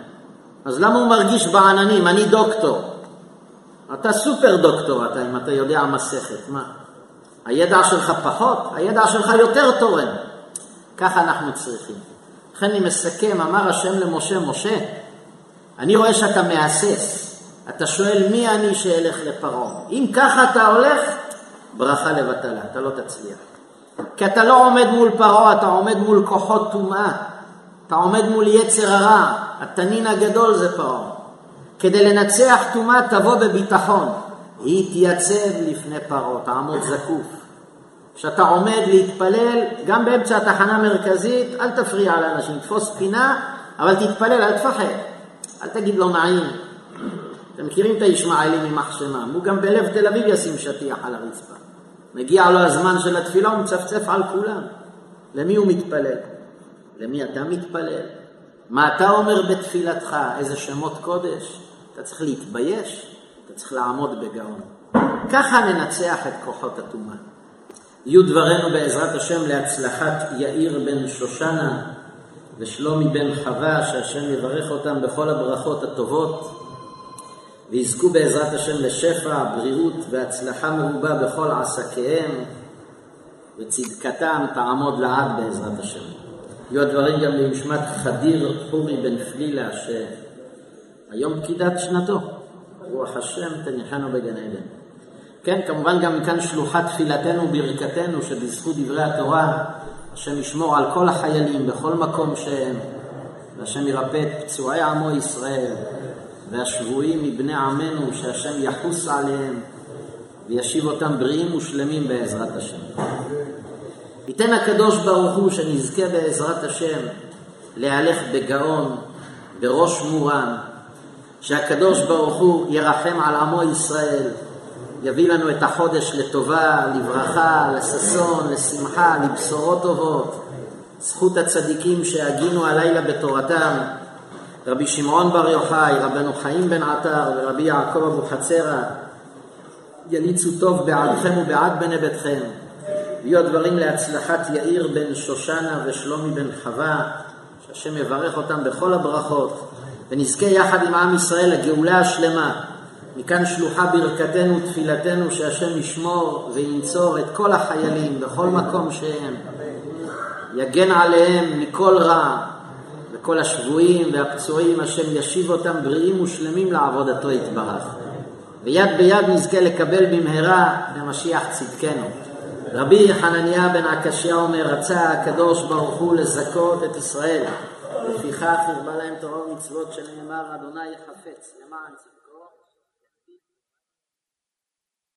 אז למה הוא מרגיש בעננים? אני דוקטור. אתה סופר דוקטור, אתה, אם אתה יודע מסכת. מה? הידע שלך פחות? הידע שלך יותר תורם. ככה אנחנו צריכים. לכן אני מסכם, אמר השם למשה, משה, אני רואה שאתה מהסס. אתה שואל מי אני שאלך לפרעה. אם ככה אתה הולך, ברכה לבטלה, אתה לא תצליח. כי אתה לא עומד מול פרעה, אתה עומד מול כוחות טומאה. אתה עומד מול יצר הרע, התנין הגדול זה פרעה. כדי לנצח טומאה תבוא בביטחון. היא תייצב לפני פרעה, תעמוד זקוף. כשאתה עומד להתפלל, גם באמצע התחנה המרכזית, אל תפריע לאנשים, תפוס פינה, אבל תתפלל, אל תפחד. אל תגיד לא נעים. אתם מכירים את הישמעאלים ממח שמם, הוא גם בלב תל אביב ישים שטיח על הרצפה. מגיע לו הזמן של התפילה, הוא מצפצף על כולם. למי הוא מתפלל? למי אתה מתפלל? מה אתה אומר בתפילתך? איזה שמות קודש? אתה צריך להתבייש, אתה צריך לעמוד בגאון. ככה ננצח את כוחות הטומאה. יהיו דברינו בעזרת השם להצלחת יאיר בן שושנה ושלומי בן חווה, שהשם יברך אותם בכל הברכות הטובות, ויזכו בעזרת השם לשפע, בריאות והצלחה מרובה בכל עסקיהם, וצדקתם תעמוד לעד בעזרת השם. יהיו הדברים גם למשמת חדיר חורי בן פלילה, שהיום פקידת שנתו, רוח השם תניחנו בגן עדן. כן, כמובן גם מכאן שלוחת תפילתנו וברכתנו, שבזכות דברי התורה, השם ישמור על כל החיילים בכל מקום שהם, והשם ירפא את פצועי עמו ישראל, והשבויים מבני עמנו, שהשם יחוס עליהם, וישיב אותם בריאים ושלמים בעזרת השם. ייתן הקדוש ברוך הוא שנזכה בעזרת השם להלך בגאון, בראש מורם, שהקדוש ברוך הוא ירחם על עמו ישראל, יביא לנו את החודש לטובה, לברכה, לששון, לשמחה, לבשורות טובות. זכות הצדיקים שהגינו הלילה בתורתם, רבי שמעון בר יוחאי, רבנו חיים בן עטר ורבי יעקב אבוחצירא, יליצו טוב בעדכם ובעד בני ביתכם. ויהיו הדברים להצלחת יאיר בן שושנה ושלומי בן חווה, שהשם יברך אותם בכל הברכות, ונזכה יחד עם עם ישראל לגאולה השלמה. מכאן שלוחה ברכתנו ותפילתנו שהשם ישמור וינצור את כל החיילים בכל מקום שהם, יגן עליהם מכל רע, וכל השבויים והפצועים, השם ישיב אותם בריאים ושלמים לעבודתו יתברך. ויד ביד נזכה לקבל במהרה במשיח צדקנו. רבי חנניה בן עקשיא אומר, רצה הקדוש ברוך הוא לזכות את ישראל. לפיכך הרבה להם תורה ומצוות שנאמר, אדוני חפץ למען צדקו.